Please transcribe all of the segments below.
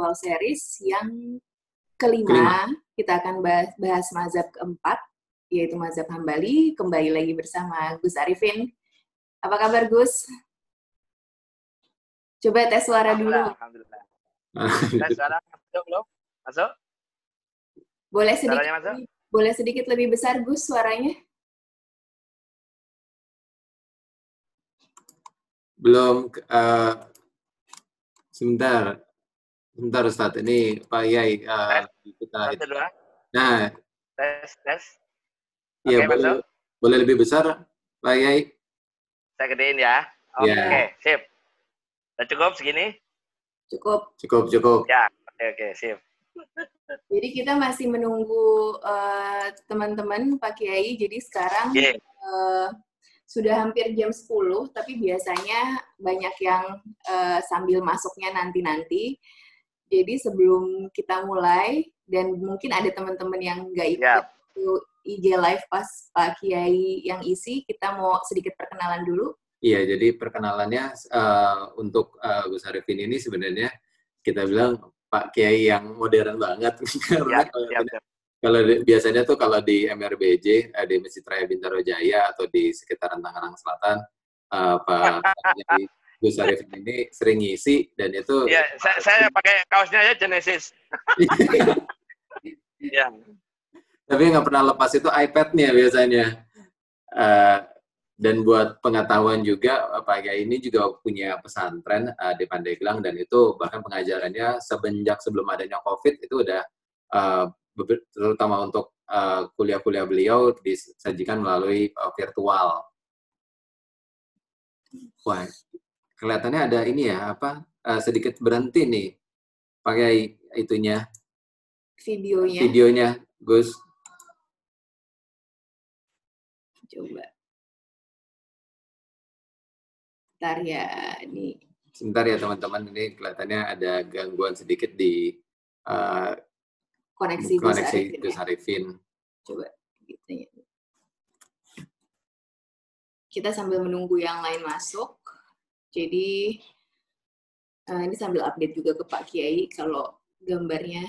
virtual series yang kelima. kelima. Kita akan bahas, bahas mazhab keempat, yaitu mazhab Hambali. Kembali lagi bersama Gus Arifin. Apa kabar Gus? Coba tes suara dulu. Alhamdulillah. tes suara masuk belum? Masuk? Boleh sedikit, masuk? boleh sedikit lebih besar Gus suaranya? Belum. Uh, sebentar. Sebentar Ustaz, ini Pak Yai. Uh, kita... Nah. Tes, tes. Iya, okay, boleh, boleh lebih besar Pak Yai? Saya gedein ya. Oke, okay, yeah. sip. Sudah cukup segini? Cukup. Cukup, cukup. Ya, oke, okay, oke, okay, sip. Jadi kita masih menunggu uh, teman-teman Pak Kiai. Jadi sekarang yeah. uh, sudah hampir jam 10, tapi biasanya banyak yang uh, sambil masuknya nanti-nanti. Jadi sebelum kita mulai, dan mungkin ada teman-teman yang nggak ikut yep. IG live pas Pak Kiai yang isi, kita mau sedikit perkenalan dulu. Iya, jadi perkenalannya uh, untuk uh, Gus Arifin ini sebenarnya kita bilang Pak Kiai yang modern banget. Karena yep, yep, yep. Kalau di, biasanya tuh kalau di MRBJ, uh, di Masjid Raya Bintaro Jaya atau di sekitaran Tangerang Selatan, uh, Pak Gus Arif ini sering ngisi dan itu. Iya, saya, saya pakai kaosnya aja Genesis. Iya. Tapi nggak pernah lepas itu iPad-nya biasanya. Uh, dan buat pengetahuan juga, Pak Kiai ini juga punya pesantren uh, di Pandeglang dan itu bahkan pengajarannya semenjak sebelum adanya COVID itu udah uh, terutama untuk uh, kuliah-kuliah beliau disajikan melalui uh, virtual. Wah, kelihatannya ada ini ya apa uh, sedikit berhenti nih pakai itunya videonya. Videonya, Gus. Coba. Bentar ya, ini. Sebentar ya teman-teman, ini kelihatannya ada gangguan sedikit di uh, koneksi, koneksi Gus Arifin. Coba gitu ya. Kita sambil menunggu yang lain masuk. Jadi uh, ini sambil update juga ke Pak Kiai kalau gambarnya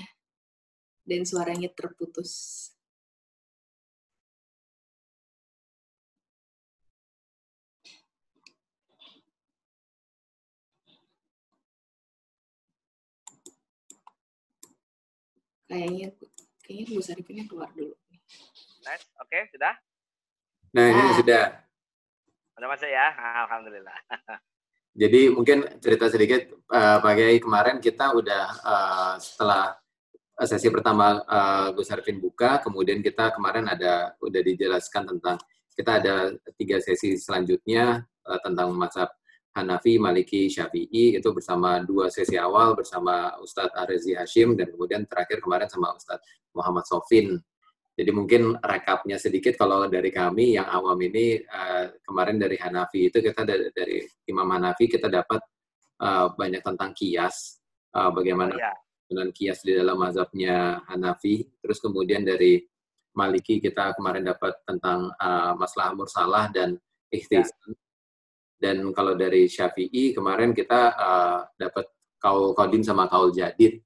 dan suaranya terputus. kayaknya kayaknya Bu Sarifinnya keluar dulu. Nice, oke, okay, sudah? Nah, ini ah. sudah. Sudah masuk ya? Alhamdulillah. Jadi mungkin cerita sedikit, uh, Pak Kiai, kemarin kita udah uh, setelah sesi pertama uh, Gus Arvin buka, kemudian kita kemarin ada udah dijelaskan tentang kita ada tiga sesi selanjutnya uh, tentang masa Hanafi, Maliki, Syafi'i itu bersama dua sesi awal bersama Ustadz Arezi Hashim dan kemudian terakhir kemarin sama Ustadz Muhammad Sofin. Jadi mungkin rekapnya sedikit kalau dari kami yang awam ini uh, kemarin dari Hanafi itu kita dari, dari Imam Hanafi kita dapat uh, banyak tentang kias uh, bagaimana oh, ya. dengan kias di dalam mazhabnya Hanafi. Terus kemudian dari Maliki kita kemarin dapat tentang uh, masalah mursalah dan ikhtisan. Ya dan kalau dari Syafi'i kemarin kita uh, dapat kaul kodim sama kaul jadid.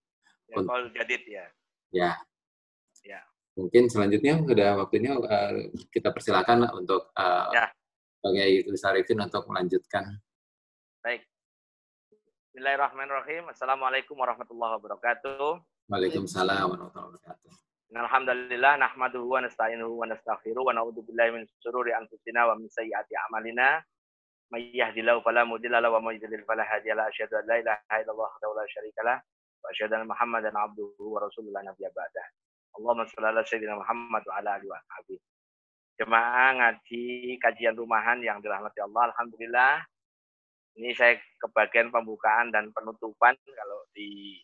Ya, kaul jadid ya. Ya mungkin selanjutnya sudah waktunya uh, kita persilakan untuk uh, ya. sebagai Arifin untuk melanjutkan. Baik. Bismillahirrahmanirrahim. Assalamualaikum warahmatullahi wabarakatuh. Waalaikumsalam warahmatullahi wabarakatuh. Alhamdulillah nahmaduhu wa nasta'inuhu wa nastaghfiruh wa na'udzu billahi min syururi anfusina wa min sayyiati a'malina. May yahdihillahu fala mudilla lahu wa may yudlil fala hadiya lahu. Asyhadu an la ilaha illallah wa la syarika lah wa asyhadu anna Muhammadan abduhu wa rasulullah la nabiyya ba'dah. Allahumma sholli ala sayyidina Muhammad wa ala alihi wa sahbihi. Jemaah ngaji kajian rumahan yang dirahmati Allah, alhamdulillah. Ini saya kebagian pembukaan dan penutupan kalau di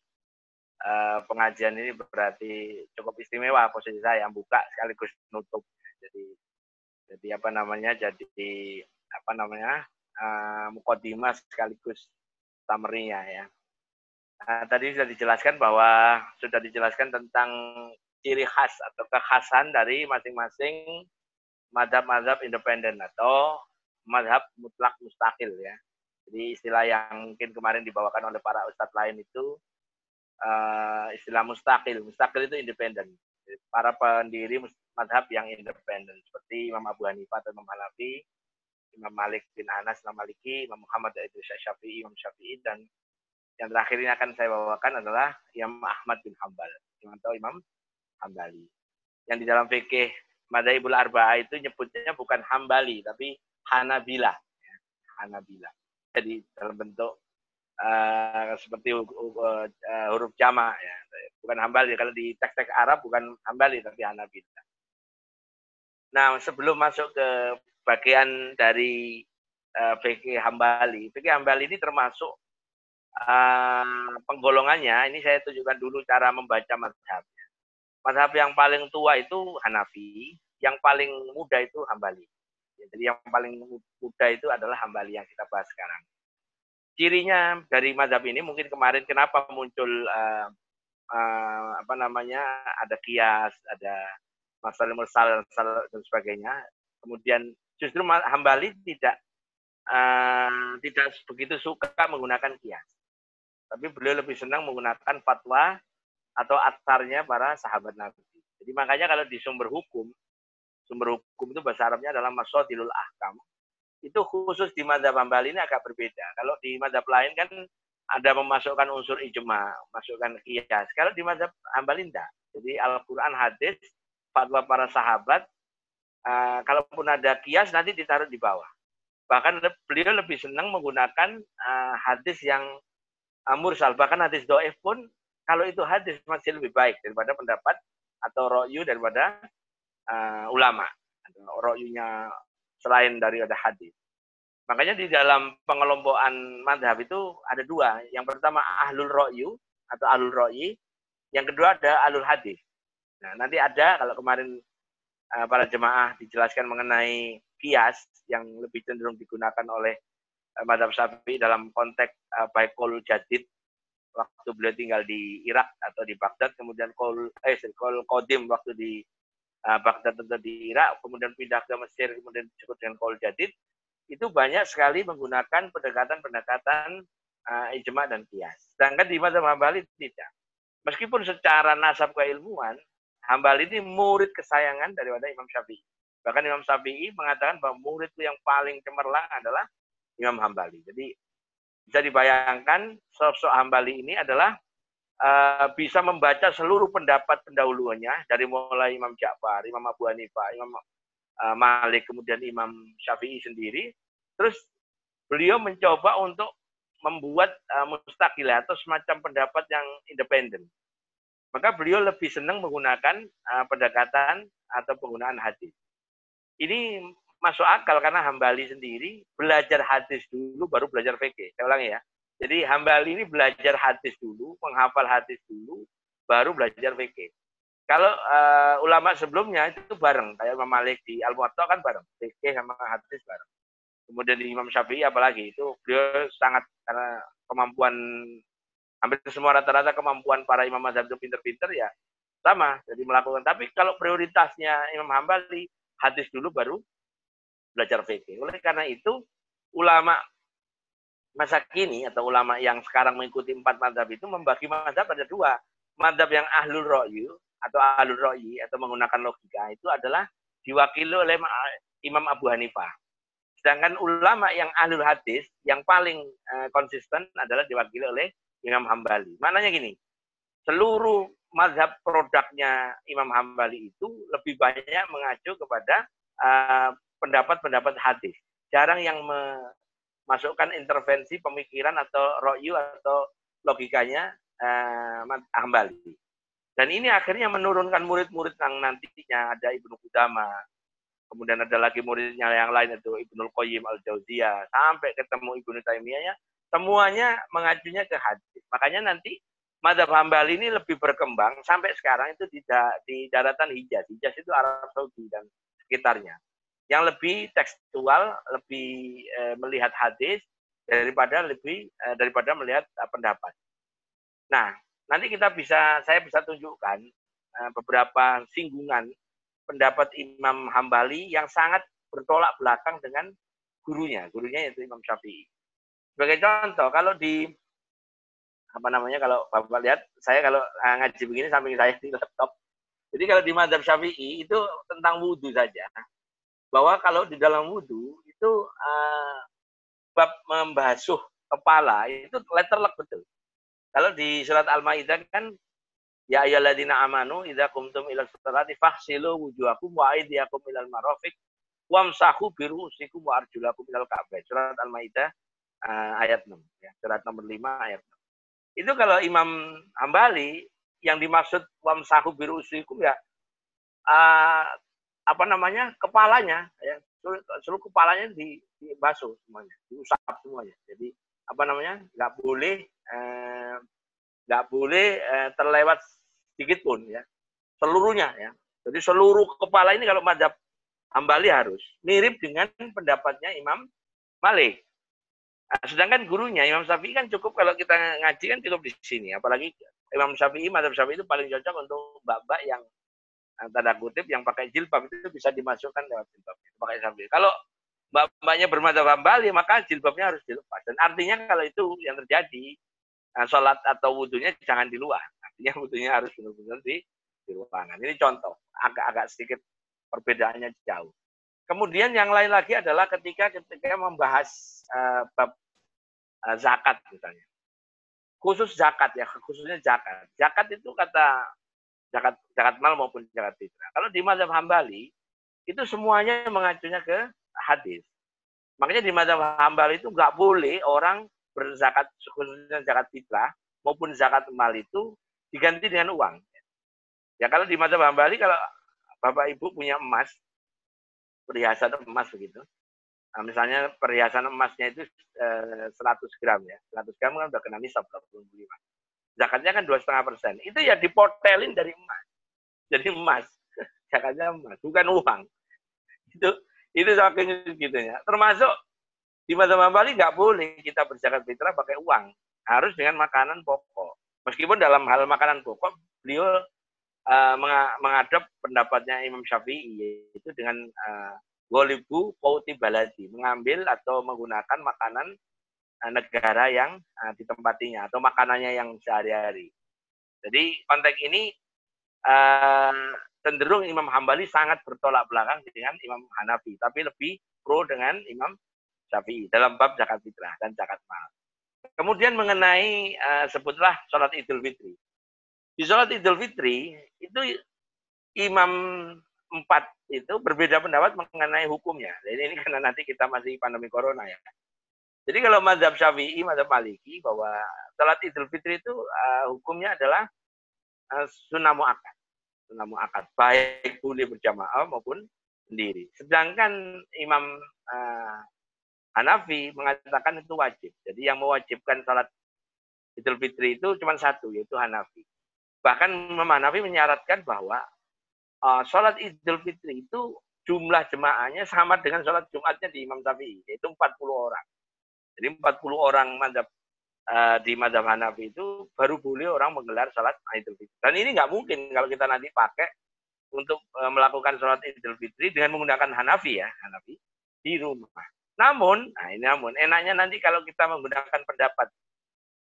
uh, pengajian ini berarti cukup istimewa posisi saya yang buka sekaligus nutup. Jadi jadi apa namanya? Jadi apa namanya? Eh, uh, mukodimah sekaligus tamerinya ya. Nah, tadi sudah dijelaskan bahwa sudah dijelaskan tentang ciri khas atau kekhasan dari masing-masing madhab-madhab independen atau madhab mutlak mustakil ya. Jadi istilah yang mungkin kemarin dibawakan oleh para ustadz lain itu uh, istilah mustakil. Mustakil itu independen. Para pendiri madhab yang independen seperti Imam Abu Hanifah atau Imam Hanafi, Imam Malik bin Anas, Imam Maliki, Imam Muhammad Idris Syafi'i, Imam Syafi'i dan yang terakhir ini akan saya bawakan adalah Imam Ahmad bin Hambal. Imam tahu Imam Hambali. Yang di dalam fikih Madaibul Arba'ah itu nyebutnya bukan Hambali tapi Hanabila. Hanabila. Jadi dalam bentuk uh, seperti uh, uh, huruf jama ya. Bukan Hambali. Kalau di teks-teks Arab bukan Hambali tapi Hanabila. Nah, sebelum masuk ke bagian dari uh, fikih Hambali, fikih Hambali ini termasuk uh, penggolongannya. Ini saya tunjukkan dulu cara membaca mazhab. Mazhab yang paling tua itu Hanafi, yang paling muda itu Hambali. Jadi yang paling muda itu adalah Hambali yang kita bahas sekarang. Cirinya dari mazhab ini mungkin kemarin kenapa muncul uh, uh, apa namanya ada kias, ada masalah mursal dan sebagainya. Kemudian justru Hambali tidak uh, tidak begitu suka menggunakan kias. Tapi beliau lebih senang menggunakan fatwa atau atarnya para sahabat Nabi. Jadi makanya kalau di sumber hukum, sumber hukum itu bahasa Arabnya adalah masodilul ahkam. Itu khusus di madhab Hambali ini agak berbeda. Kalau di madhab lain kan ada memasukkan unsur ijma, masukkan kias. Kalau di madhab Hambali tidak. Jadi Al-Quran hadis fatwa para sahabat, uh, kalaupun ada kias nanti ditaruh di bawah. Bahkan beliau lebih senang menggunakan uh, hadis yang uh, mursal. Bahkan hadis doif pun kalau itu hadis masih lebih baik daripada pendapat atau ro'yu daripada uh, ulama. Ro'yunya selain dari ada hadis. Makanya di dalam pengelompokan madhab itu ada dua. Yang pertama ahlul ro'yu atau ahlul ro'yi. Yang kedua ada ahlul hadis. Nah, nanti ada kalau kemarin uh, para jemaah dijelaskan mengenai kias yang lebih cenderung digunakan oleh uh, madhab syafi'i dalam konteks uh, baik kol jadid waktu beliau tinggal di Irak atau di Baghdad, kemudian kol eh kol kodim waktu di uh, Baghdad atau di Irak, kemudian pindah ke Mesir, kemudian disebut dengan kol jadid, itu banyak sekali menggunakan pendekatan-pendekatan uh, ijma dan kias. Sedangkan di madhab Hambali tidak. Meskipun secara nasab keilmuan Hambal ini murid kesayangan daripada Imam Syafi'i. Bahkan Imam Syafi'i mengatakan bahwa muridku yang paling cemerlang adalah Imam Hambali. Jadi bisa dibayangkan sosok Hambali ini adalah uh, bisa membaca seluruh pendapat pendahulunya dari mulai Imam Ja'far, Imam Abu Hanifah, Imam uh, Malik, kemudian Imam Syafi'i sendiri. Terus beliau mencoba untuk membuat uh, mustaqilah atau semacam pendapat yang independen maka beliau lebih senang menggunakan uh, pendekatan atau penggunaan hadis. Ini masuk akal karena Hambali sendiri belajar hadis dulu baru belajar fikih. Saya ulangi ya. Jadi Hambali ini belajar hadis dulu, menghafal hadis dulu, baru belajar fikih. Kalau uh, ulama sebelumnya itu bareng, kayak Imam Malik di Al Muwatta kan bareng, fikih sama hadis bareng. Kemudian di Imam Syafi'i apalagi itu beliau sangat karena kemampuan hampir semua rata-rata kemampuan para imam mazhab itu pinter-pinter ya sama jadi melakukan tapi kalau prioritasnya Imam Hambali hadis dulu baru belajar fikih oleh karena itu ulama masa kini atau ulama yang sekarang mengikuti empat mazhab itu membagi mazhab ada dua. Mazhab yang ahlul ro'yu atau ahlul ro'yi atau menggunakan logika itu adalah diwakili oleh Imam Abu Hanifah. Sedangkan ulama yang ahlul hadis yang paling uh, konsisten adalah diwakili oleh Imam Hambali. Maknanya gini, seluruh mazhab produknya Imam Hambali itu lebih banyak mengacu kepada uh, pendapat-pendapat hadis. Jarang yang memasukkan intervensi pemikiran atau ro'yu atau logikanya uh, Hambali. Dan ini akhirnya menurunkan murid-murid yang nantinya ada Ibnu Qudama, kemudian ada lagi muridnya yang lain itu Ibnu Qayyim al-Jauziyah, sampai ketemu Ibnu Taimiyah ya, semuanya mengajunya ke hadis. Makanya nanti Madhab Hambal ini lebih berkembang sampai sekarang itu di, di daratan Hijaz. Hijaz itu Arab Saudi dan sekitarnya. Yang lebih tekstual, lebih e, melihat hadis daripada lebih e, daripada melihat e, pendapat. Nah, nanti kita bisa saya bisa tunjukkan e, beberapa singgungan pendapat Imam Hambali yang sangat bertolak belakang dengan gurunya. Gurunya yaitu Imam Syafi'i. Sebagai contoh, kalau di apa namanya kalau bapak lihat saya kalau ngaji begini samping saya di laptop. Jadi kalau di Madhab Syafi'i itu tentang wudhu saja. Bahwa kalau di dalam wudhu itu uh, bab membasuh kepala itu letterlock betul. Kalau di surat Al-Maidah kan ya ayyuhalladzina amanu idza qumtum ila sholati faghsilu wujuhakum wa aydiyakum ilal marafiq wamsahu birusikum wa arjulakum ilal ka'bah. Surat Al-Maidah uh, ayat 6 ya. Surat nomor 5 ayat 6. Itu kalau Imam Hambali yang dimaksud wamsahu birusikum ya uh, apa namanya? kepalanya ya. Seluruh, kepalanya di, dibasuh semuanya, diusap semuanya. Jadi apa namanya? nggak boleh eh, nggak boleh eh, terlewat sedikit pun ya. Seluruhnya ya. Jadi seluruh kepala ini kalau madhab Hambali harus. Mirip dengan pendapatnya Imam Malik. Nah, sedangkan gurunya Imam Syafi'i kan cukup kalau kita ngaji kan cukup di sini. Apalagi Imam Syafi'i, Madhab Syafi'i itu paling cocok untuk mbak-mbak yang eh, tanda kutip yang pakai jilbab itu bisa dimasukkan lewat jilbab. Pakai Syafi'i. Kalau mbak-mbaknya bermadhab Hambali maka jilbabnya harus dilepas. Dan artinya kalau itu yang terjadi, nah, sholat atau wudhunya jangan di luar. Artinya wudhunya harus benar-benar di, di ruangan. Ini contoh, agak-agak sedikit perbedaannya jauh. Kemudian yang lain lagi adalah ketika ketika membahas uh, uh, zakat misalnya. Khusus zakat ya, khususnya zakat. Zakat itu kata zakat zakat mal maupun zakat fitrah. Kalau di mazhab Hambali itu semuanya mengacunya ke hadis. Makanya di mazhab Hambali itu nggak boleh orang berzakat khususnya zakat fitrah maupun zakat mal itu diganti dengan uang. Ya kalau di mazhab Hambali kalau Bapak Ibu punya emas, perhiasan emas begitu. Nah, misalnya perhiasan emasnya itu eh, 100 gram ya. 100 gram kan udah kena nisab 25. Zakatnya kan dua setengah persen. Itu ya dipotelin dari emas. Jadi emas. Zakatnya emas, bukan uang. Itu itu saking gitu ya. Termasuk di masa Bali nggak boleh kita berzakat fitrah pakai uang. Harus dengan makanan pokok. Meskipun dalam hal makanan pokok, beliau uh, mengadop pendapatnya Imam Syafi'i yaitu dengan uh, golibu pauti baladi mengambil atau menggunakan makanan negara yang uh, ditempatinya atau makanannya yang sehari-hari. Jadi konteks ini uh, cenderung Imam Hambali sangat bertolak belakang dengan Imam Hanafi, tapi lebih pro dengan Imam Syafi'i dalam bab zakat fitrah dan zakat mal. Kemudian mengenai uh, sebutlah sholat Idul Fitri. Di sholat Idul Fitri itu imam empat itu berbeda pendapat mengenai hukumnya. Jadi ini karena nanti kita masih pandemi corona ya. Jadi kalau mazhab Syafi'i, mazhab Maliki bahwa sholat Idul Fitri itu uh, hukumnya adalah uh, sunnah muakkad. Sunnah muakkad baik boleh berjamaah maupun sendiri. Sedangkan Imam uh, Hanafi mengatakan itu wajib. Jadi yang mewajibkan sholat Idul Fitri itu cuma satu yaitu Hanafi. Bahkan Imam Hanafi menyaratkan bahwa uh, sholat Idul Fitri itu jumlah jemaahnya sama dengan sholat Jumatnya di Imam Syafi'i, yaitu 40 orang. Jadi 40 orang madhab, uh, di madhab Hanafi itu baru boleh orang menggelar sholat Idul Fitri. Dan ini nggak mungkin kalau kita nanti pakai untuk uh, melakukan sholat Idul Fitri dengan menggunakan Hanafi ya, Hanafi di rumah. Namun, nah ini namun, enaknya nanti kalau kita menggunakan pendapat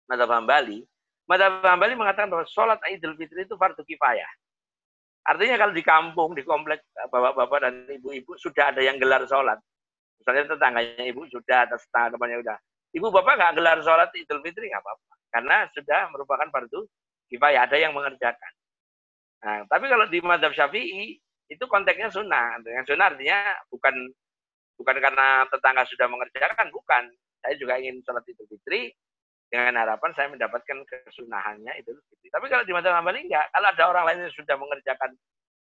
madhab Hambali, Madhab Hambali mengatakan bahwa sholat Idul Fitri itu fardu kifayah. Artinya kalau di kampung, di komplek bapak-bapak dan ibu-ibu sudah ada yang gelar sholat. Misalnya tetangganya ibu sudah, atas temannya sudah. Ibu bapak nggak gelar sholat Idul Fitri nggak apa-apa. Karena sudah merupakan fardu kifayah, ada yang mengerjakan. Nah, tapi kalau di madhab syafi'i, itu konteksnya sunnah. Dengan sunnah artinya bukan bukan karena tetangga sudah mengerjakan, bukan. Saya juga ingin sholat Idul Fitri, dengan harapan saya mendapatkan kesunahannya Idul Fitri. Tapi kalau di masa Hambali enggak, kalau ada orang lain yang sudah mengerjakan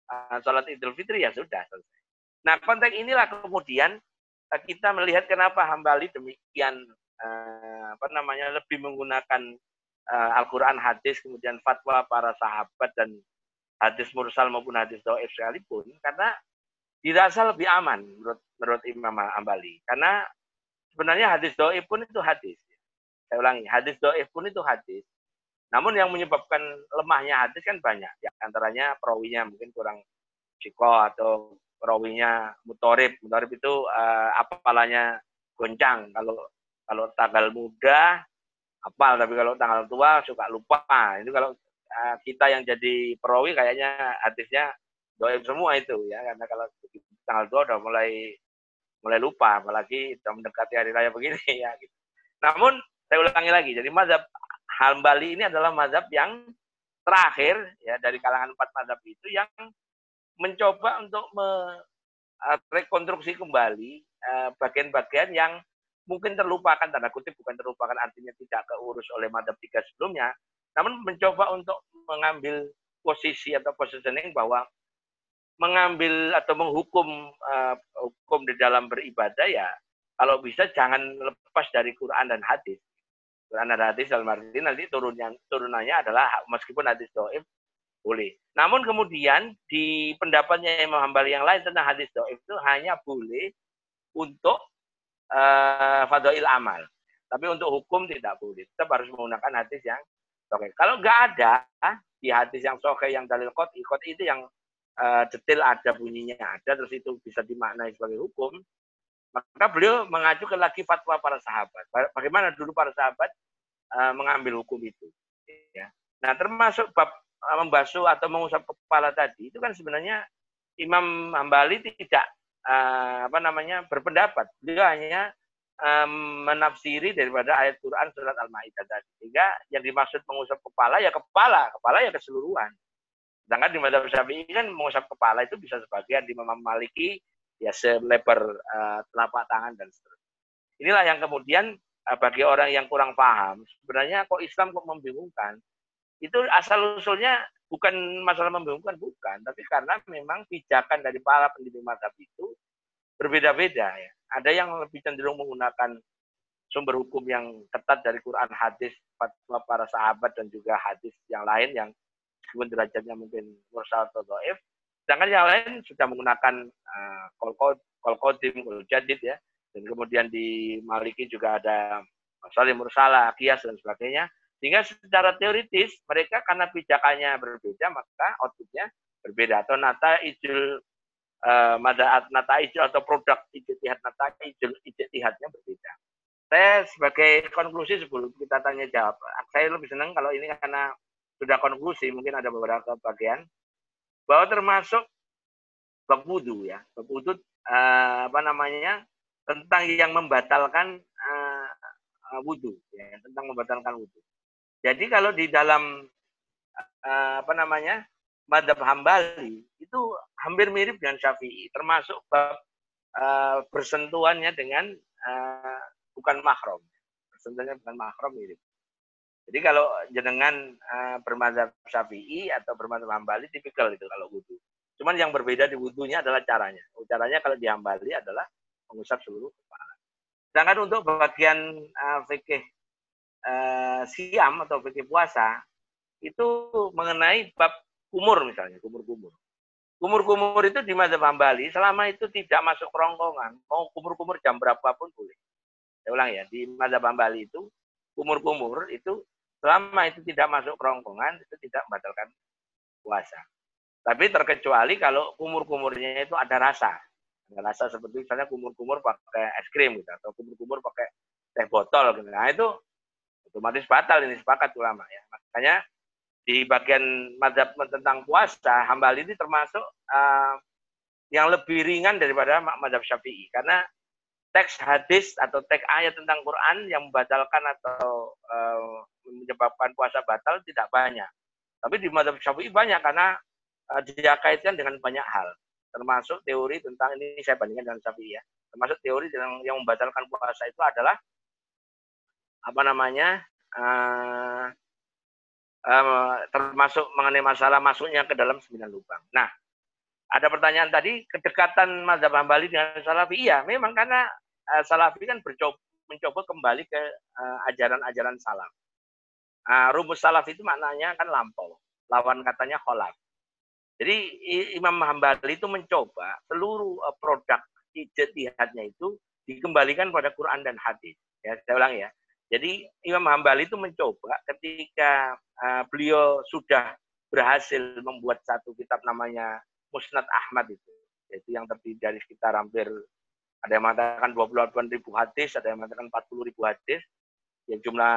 uh, sholat Idul Fitri ya sudah selesai. Nah konteks inilah kemudian kita melihat kenapa Hambali demikian uh, apa namanya lebih menggunakan uh, Al-Quran hadis kemudian fatwa para sahabat dan hadis mursal maupun hadis doa sekalipun karena dirasa lebih aman menurut menurut Imam Hambali karena sebenarnya hadis doa pun itu hadis saya ulangi, hadis doif pun itu hadis. Namun yang menyebabkan lemahnya hadis kan banyak. Ya, antaranya perawinya mungkin kurang ciko atau perawinya mutorib. Mutorib itu uh, apalanya goncang. Kalau kalau tanggal muda apal tapi kalau tanggal tua suka lupa itu kalau uh, kita yang jadi perawi kayaknya hadisnya doa semua itu ya karena kalau tanggal tua udah mulai mulai lupa apalagi sudah mendekati hari raya begini ya gitu. Namun saya ulangi lagi jadi mazhab Hambali ini adalah mazhab yang terakhir ya dari kalangan empat mazhab itu yang mencoba untuk merekonstruksi kembali bagian-bagian yang mungkin terlupakan tanda kutip bukan terlupakan artinya tidak keurus oleh madhab tiga sebelumnya namun mencoba untuk mengambil posisi atau positioning bahwa mengambil atau menghukum uh, hukum di dalam beribadah ya kalau bisa jangan lepas dari Quran dan hadis. Quran dan hadis dalam arti nanti turunnya turunannya adalah meskipun hadis doib boleh. Namun kemudian di pendapatnya Imam Hambali yang lain tentang hadis doib itu hanya boleh untuk uh, fadail amal. Tapi untuk hukum tidak boleh. Tetap harus menggunakan hadis yang oke. Kalau nggak ada di hadis yang soke yang dalil kot, ikot itu yang uh, detail ada bunyinya ada, terus itu bisa dimaknai sebagai hukum, maka beliau mengajukan lagi fatwa para sahabat. Bagaimana dulu para sahabat uh, mengambil hukum itu. Ya. Nah termasuk bab membasuh atau mengusap kepala tadi itu kan sebenarnya Imam Hambali tidak uh, apa namanya berpendapat. Beliau hanya um, menafsiri daripada ayat Quran surat Al-Maidah tadi. Sehingga yang dimaksud mengusap kepala ya kepala, kepala ya keseluruhan. Sedangkan di Madhab Syafi'i kan mengusap kepala itu bisa sebagian di Imam Maliki ya selebar uh, telapak tangan dan seterusnya. Inilah yang kemudian uh, bagi orang yang kurang paham, sebenarnya kok Islam kok membingungkan. Itu asal usulnya bukan masalah membingungkan bukan, tapi karena memang pijakan dari para pendidik madhab itu berbeda-beda ya. Ada yang lebih cenderung menggunakan sumber hukum yang ketat dari Quran, hadis, fatwa para sahabat dan juga hadis yang lain yang meskipun derajatnya mungkin mursal atau doif. Sedangkan yang lain sudah menggunakan uh, kol kodim, kol jadid ya. Dan kemudian di Maliki juga ada salim mursala, kias dan sebagainya. Sehingga secara teoritis mereka karena pijakannya berbeda maka outputnya berbeda. Atau nata ijul uh, madaat nata ijul atau produk ijtihad nata ijul ijtihadnya berbeda. Saya sebagai konklusi sebelum kita tanya jawab, saya lebih senang kalau ini karena sudah konklusi mungkin ada beberapa bagian bahwa termasuk bab ya. Bab uh, apa namanya tentang yang membatalkan uh, wudhu ya tentang membatalkan wudhu jadi kalau di dalam uh, apa namanya madhab hambali itu hampir mirip dengan syafi'i, termasuk bab uh, bersentuhannya dengan uh, bukan mahram. Bersentuhannya bukan mahram mirip. Jadi kalau jenengan uh, bermadhab syafi'i atau bermadhab hambali tipikal itu kalau wudhu. Cuman yang berbeda di wudhunya adalah caranya. Caranya kalau di hambali adalah mengusap seluruh kepala. Sedangkan untuk bagian uh, fikih uh, siam atau fikih puasa itu mengenai bab kumur misalnya, kumur-kumur. Kumur-kumur itu di Mazhab Hambali selama itu tidak masuk kerongkongan, mau kumur-kumur jam berapapun boleh. Saya ulang ya, di Mazhab Hambali itu kumur-kumur itu selama itu tidak masuk kerongkongan itu tidak membatalkan puasa. Tapi terkecuali kalau kumur-kumurnya itu ada rasa. Ada rasa seperti misalnya kumur-kumur pakai es krim gitu atau kumur-kumur pakai teh botol gitu. Nah, itu otomatis batal ini sepakat ulama ya. Makanya di bagian madhab tentang puasa, hambal ini termasuk uh, yang lebih ringan daripada madhab syafi'i. Karena teks hadis atau teks ayat tentang Quran yang membatalkan atau uh, menyebabkan puasa batal tidak banyak. Tapi di madhab syafi'i banyak karena uh, dia kaitkan dengan banyak hal. Termasuk teori tentang, ini saya bandingkan dengan syafi'i ya. Termasuk teori yang, yang membatalkan puasa itu adalah apa namanya uh, uh, termasuk mengenai masalah masuknya ke dalam sembilan lubang. Nah, ada pertanyaan tadi kedekatan Mazhab Hambali dengan Salafi. Iya, memang karena uh, Salafi kan bercoba, mencoba kembali ke ajaran-ajaran uh, salaf. Uh, rumus salaf itu maknanya kan lampau. Lawan katanya kholaf. Jadi Imam Hambali itu mencoba seluruh uh, produk ijtihadnya itu dikembalikan pada Quran dan hadis. Ya, saya ulang ya. Jadi Imam Hambali itu mencoba ketika uh, beliau sudah berhasil membuat satu kitab namanya Musnad Ahmad itu, yaitu yang terdiri dari sekitar hampir ada yang mengatakan 28 ribu hadis, ada yang mengatakan 40 ribu hadis. Ya jumlah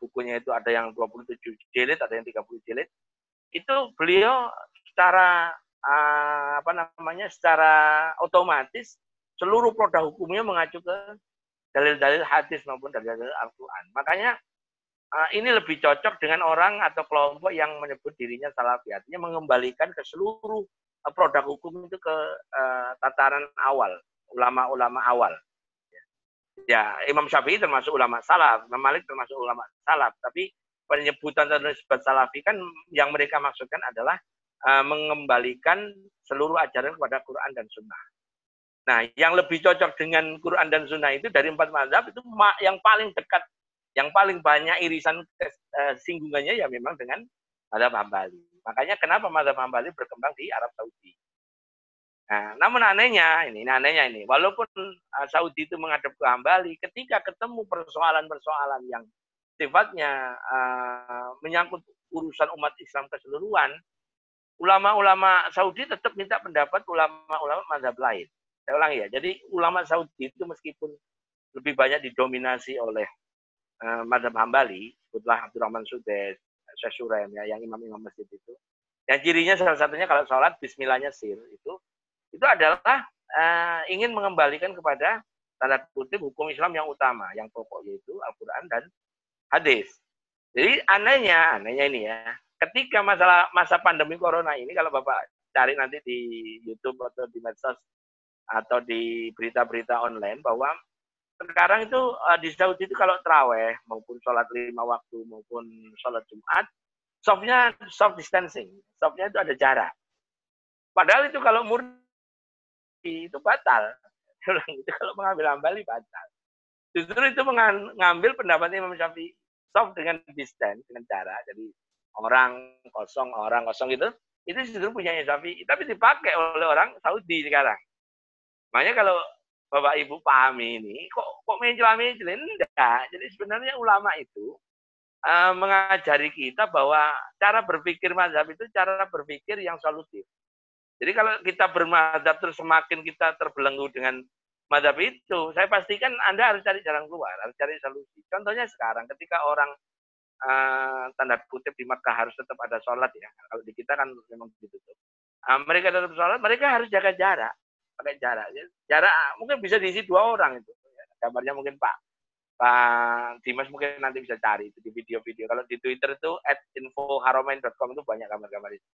bukunya itu ada yang 27 jilid, ada yang 30 jilid. Itu beliau secara uh, apa namanya? secara otomatis seluruh produk hukumnya mengacu ke dalil-dalil hadis maupun dalil-dalil Al-Qur'an. Makanya uh, ini lebih cocok dengan orang atau kelompok yang menyebut dirinya salafi. Artinya mengembalikan ke seluruh uh, produk hukum itu ke uh, tataran awal, ulama-ulama awal. Ya, Imam Syafi'i termasuk ulama salaf, Imam Malik termasuk ulama salaf, tapi penyebutan disebut salafi kan yang mereka maksudkan adalah mengembalikan seluruh ajaran kepada Quran dan Sunnah. Nah, yang lebih cocok dengan Quran dan Sunnah itu dari empat mazhab itu yang paling dekat, yang paling banyak irisan uh, singgungannya ya memang dengan mazhab Hambali. Makanya kenapa mazhab Hambali berkembang di Arab Saudi. Nah, namun anehnya ini, anehnya ini, walaupun uh, Saudi itu menghadap ke Hambali, ketika ketemu persoalan-persoalan yang sifatnya uh, menyangkut urusan umat Islam keseluruhan, ulama-ulama Saudi tetap minta pendapat ulama-ulama mazhab lain. Saya ulang ya, jadi ulama Saudi itu meskipun lebih banyak didominasi oleh uh, mazhab Hambali, sebutlah Abdurrahman Sudes, Syekh ya, yang imam-imam masjid itu. Yang cirinya salah satunya kalau sholat bismillahnya sir itu itu adalah uh, ingin mengembalikan kepada tanda kutip hukum Islam yang utama, yang pokok yaitu Al-Quran dan hadis. Jadi anehnya, anehnya ini ya, ketika masalah masa pandemi corona ini, kalau Bapak cari nanti di YouTube atau di medsos atau di berita-berita online bahwa sekarang itu uh, di Saudi itu kalau teraweh maupun sholat lima waktu maupun sholat Jumat, softnya soft distancing, softnya itu ada jarak. Padahal itu kalau murni itu batal. itu kalau mengambil hambali batal. Justru itu mengambil pendapat Imam Syafi'i soft dengan distance, dengan cara. Jadi orang kosong, orang kosong itu, itu justru punya Syafi'i. Tapi dipakai oleh orang Saudi sekarang. Makanya kalau Bapak Ibu pahami ini, kok kok mencela-mencela? Enggak. Jadi sebenarnya ulama itu uh, mengajari kita bahwa cara berpikir mazhab itu cara berpikir yang solutif. Jadi kalau kita bermadhab terus semakin kita terbelenggu dengan madhab itu, saya pastikan Anda harus cari jalan keluar, harus cari solusi. Contohnya sekarang ketika orang uh, tanda kutip di Makkah harus tetap ada sholat ya. Kalau di kita kan memang ditutup. Uh, mereka tetap sholat, mereka harus jaga jarak, pakai jarak. Jarak mungkin bisa diisi dua orang itu. Gambarnya mungkin Pak Pak Dimas mungkin nanti bisa cari itu di video-video. Kalau di Twitter itu at infoharomain.com itu banyak gambar-gambar itu.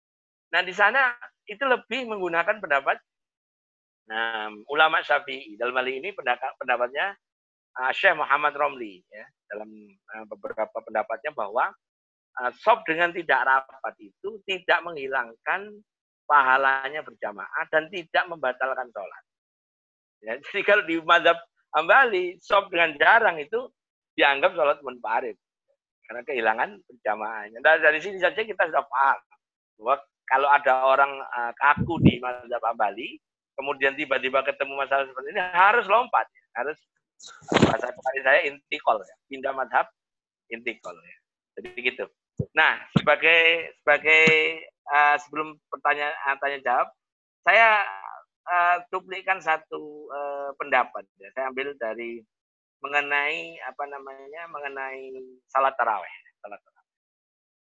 Nah, di sana itu lebih menggunakan pendapat nah, ulama Syafi'i. Dalam hal ini pendapat, pendapatnya uh, Syekh Muhammad Romli ya, dalam uh, beberapa pendapatnya bahwa uh, dengan tidak rapat itu tidak menghilangkan pahalanya berjamaah dan tidak membatalkan sholat. Ya, jadi kalau di madhab Ambali, sob dengan jarang itu dianggap sholat munfarid. Karena kehilangan berjamaahnya. Nah, dari sini saja kita sudah paham bahwa kalau ada orang uh, kaku di mazhab Ambali, kemudian tiba-tiba ketemu masalah seperti ini, harus lompat, harus bahasa kemarin saya intikol, ya. pindah madhab intikol. Ya. Jadi gitu. Nah, sebagai sebagai uh, sebelum pertanyaan uh, tanya jawab, saya uh, duplikan satu uh, pendapat. Ya. Saya ambil dari mengenai apa namanya mengenai salat taraweh. Salat taraweh.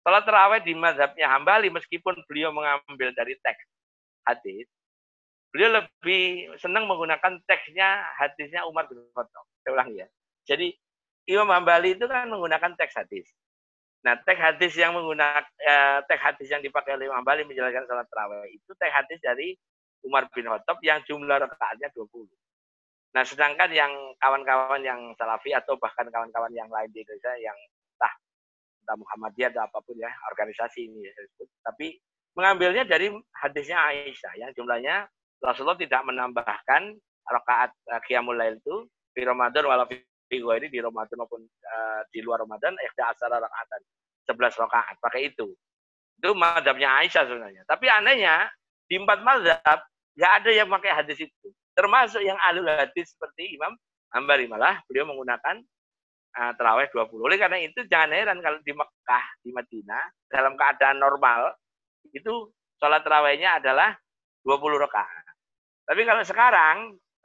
Salat terawih di mazhabnya Hambali meskipun beliau mengambil dari teks hadis, beliau lebih senang menggunakan teksnya hadisnya Umar bin Khattab. Saya ulang ya. Jadi Imam Hambali itu kan menggunakan teks hadis. Nah, teks hadis yang menggunakan eh, teks hadis yang dipakai oleh Imam Hambali menjelaskan salat terawih itu teks hadis dari Umar bin Khattab yang jumlah rakaatnya 20. Nah, sedangkan yang kawan-kawan yang salafi atau bahkan kawan-kawan yang lain di Indonesia yang entah Muhammadiyah atau apa pun ya organisasi ini ya disebut. Tapi mengambilnya dari hadisnya Aisyah yang jumlahnya Rasulullah tidak menambahkan rakaat uh, qiyamul lail itu di Ramadan walau fi ini di Ramadan maupun uh, di luar Ramadan ikhda asara rakaatan 11 rakaat pakai itu. Itu madhabnya Aisyah sebenarnya. Tapi anehnya di empat madhab nggak ada yang pakai hadis itu. Termasuk yang alul hadis seperti Imam Hambali malah beliau menggunakan uh, terawih 20. Oleh karena itu jangan heran kalau di Mekah, di Madinah, dalam keadaan normal, itu sholat terawihnya adalah 20 rakaat. Tapi kalau sekarang,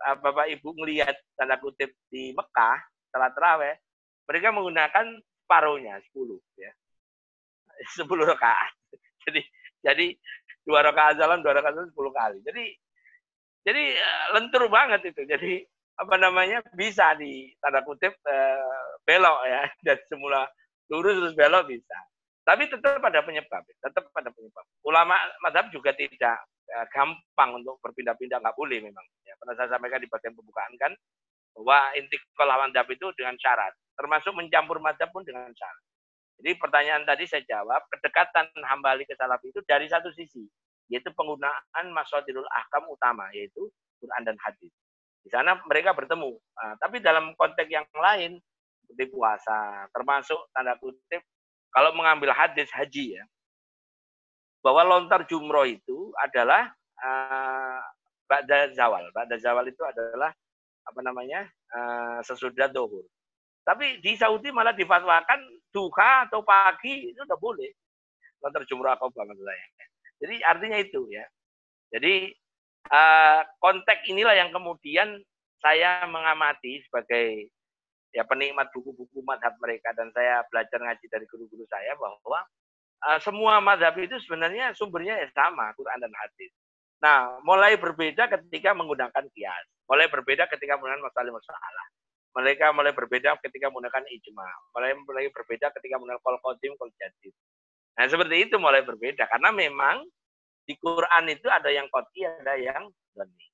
uh, Bapak Ibu melihat tanda kutip di Mekah, sholat terawih, mereka menggunakan paruhnya 10 ya. 10 rakaat. Jadi jadi dua rakaat jalan, dua rakaat jalan 10 kali. Jadi jadi eh, lentur banget itu. Jadi apa namanya bisa di tanda kutip uh, belok ya dan semula lurus terus belok bisa. Tapi tetap pada penyebab, tetap pada penyebab. Ulama madhab juga tidak uh, gampang untuk berpindah-pindah, nggak boleh memang. Ya, pernah saya sampaikan di bagian pembukaan kan, bahwa inti lawan madhab itu dengan syarat. Termasuk mencampur madhab pun dengan syarat. Jadi pertanyaan tadi saya jawab, kedekatan hambali ke salafi itu dari satu sisi, yaitu penggunaan masyadirul ahkam utama, yaitu Quran dan hadis. Di sana mereka bertemu. Nah, tapi dalam konteks yang lain, seperti puasa, termasuk tanda kutip, kalau mengambil hadis haji ya, bahwa lontar jumroh itu adalah uh, Ba'da zawal. Ba'da zawal itu adalah apa namanya uh, sesudah dohur. Tapi di Saudi malah difatwakan duha atau pagi itu udah boleh. Lontar jumroh akobah maksud saya. Jadi artinya itu ya. Jadi uh, konteks inilah yang kemudian saya mengamati sebagai ya penikmat buku-buku madhab mereka dan saya belajar ngaji dari guru-guru saya bahwa uh, semua madhab itu sebenarnya sumbernya ya sama Quran dan hadis. Nah, mulai berbeda ketika menggunakan kias, mulai berbeda ketika menggunakan masalah masalah. Mereka mulai berbeda ketika menggunakan ijma, mulai mulai berbeda ketika menggunakan kol kodim, kol jadid. Nah, seperti itu mulai berbeda karena memang di Quran itu ada yang koti, ada yang doni.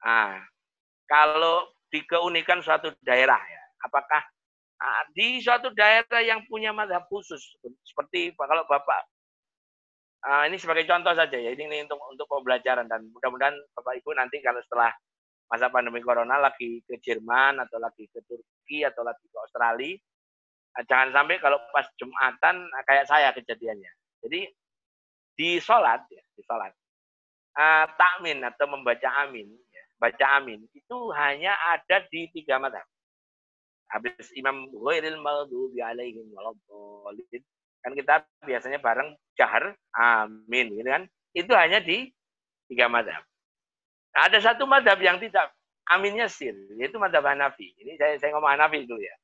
Nah, kalau di keunikan suatu daerah ya, apakah nah, di suatu daerah yang punya madhab khusus seperti kalau bapak uh, ini sebagai contoh saja ya. Ini, ini untuk untuk pembelajaran. Dan mudah-mudahan bapak ibu nanti kalau setelah masa pandemi corona lagi ke Jerman atau lagi ke Turki atau lagi ke Australia jangan sampai kalau pas jumatan kayak saya kejadiannya. Jadi di sholat ya di sholat uh, takmin atau membaca amin ya, baca amin itu hanya ada di tiga mata habis Imam Ghairil Maghdubi alaihim waladhdallin kan kita biasanya bareng jahar amin gitu kan? Itu hanya di tiga madhab. Nah, ada satu madhab yang tidak aminnya sir yaitu madhab Hanafi. Ini saya saya ngomong Hanafi dulu ya.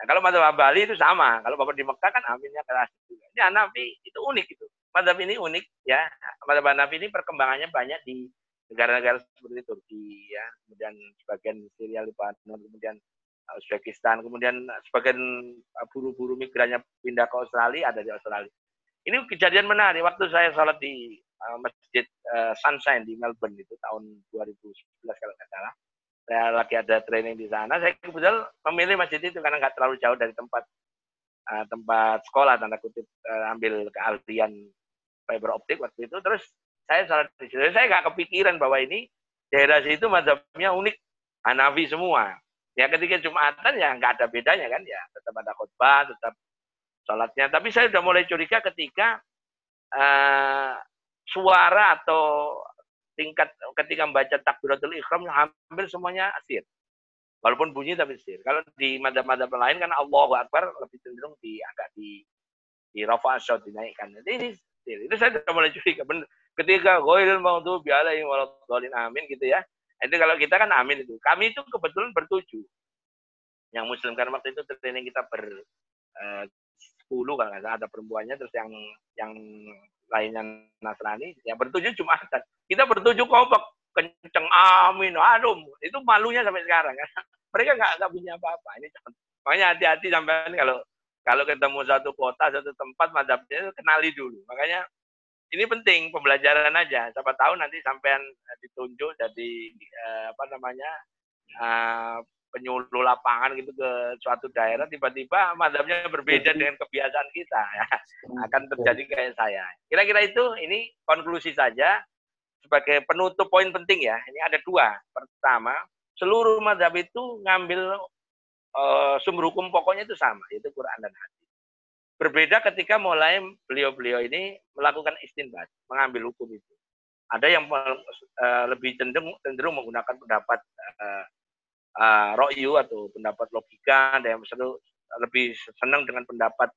Nah, kalau madhab Bali itu sama. Kalau bapak di Mekah kan aminnya keras juga. Ini Hanafi itu unik itu. Madhab ini unik ya. Madhab Hanafi ini perkembangannya banyak di negara-negara seperti Turki ya, kemudian sebagian Syria, Lebanon, kemudian Uzbekistan, kemudian sebagian uh, buru-buru migrannya pindah ke Australia ada di Australia. Ini kejadian menarik waktu saya sholat di uh, masjid uh, Sunshine di Melbourne itu tahun 2011 kalau nggak salah. Saya lagi ada training di sana. Saya kebetulan memilih masjid itu karena nggak terlalu jauh dari tempat uh, tempat sekolah tanda kutip uh, ambil keahlian fiber optik waktu itu. Terus saya salah di situ. Saya nggak kepikiran bahwa ini daerah situ mazhabnya unik. Hanafi semua. Ya ketika Jumatan ya nggak ada bedanya kan ya. Tetap ada khutbah, tetap sholatnya. Tapi saya sudah mulai curiga ketika uh, suara atau tingkat ketika membaca takbiratul ikhram hampir semuanya asir. Walaupun bunyi tapi asir. Kalau di madhab-madhab lain kan Allahu Akbar lebih cenderung di agak di di rafa dinaikkan. Jadi ini itu saya sudah mulai curiga. Benar. Ketika ghairil maghdubi alaihim waladdallin amin gitu ya. Itu kalau kita kan amin itu. Kami itu kebetulan bertujuh. Yang muslim karena waktu itu training kita ber eh, 10 kan ada perempuannya terus yang yang lainnya Nasrani. Yang bertujuh cuma kita bertujuh kompak kenceng amin. Aduh itu malunya sampai sekarang. Kan mereka nggak nggak punya apa-apa. Ini makanya hati-hati sampai kalau kalau ketemu satu kota, satu tempat, madhabnya kenali dulu. Makanya ini penting pembelajaran aja. Siapa tahu nanti sampean eh, ditunjuk jadi eh, apa namanya eh, penyuluh lapangan gitu ke suatu daerah, tiba-tiba madhabnya berbeda dengan kebiasaan kita. Ya. Akan terjadi kayak saya. Kira-kira itu ini konklusi saja sebagai penutup poin penting ya. Ini ada dua. Pertama, seluruh madhab itu ngambil uh, sumber hukum pokoknya itu sama, yaitu Quran dan hadis. Berbeda ketika mulai beliau-beliau ini melakukan istinbat, mengambil hukum itu. Ada yang uh, lebih cenderung, cenderung menggunakan pendapat uh, uh, ro'yu atau pendapat logika, ada yang selalu lebih senang dengan pendapat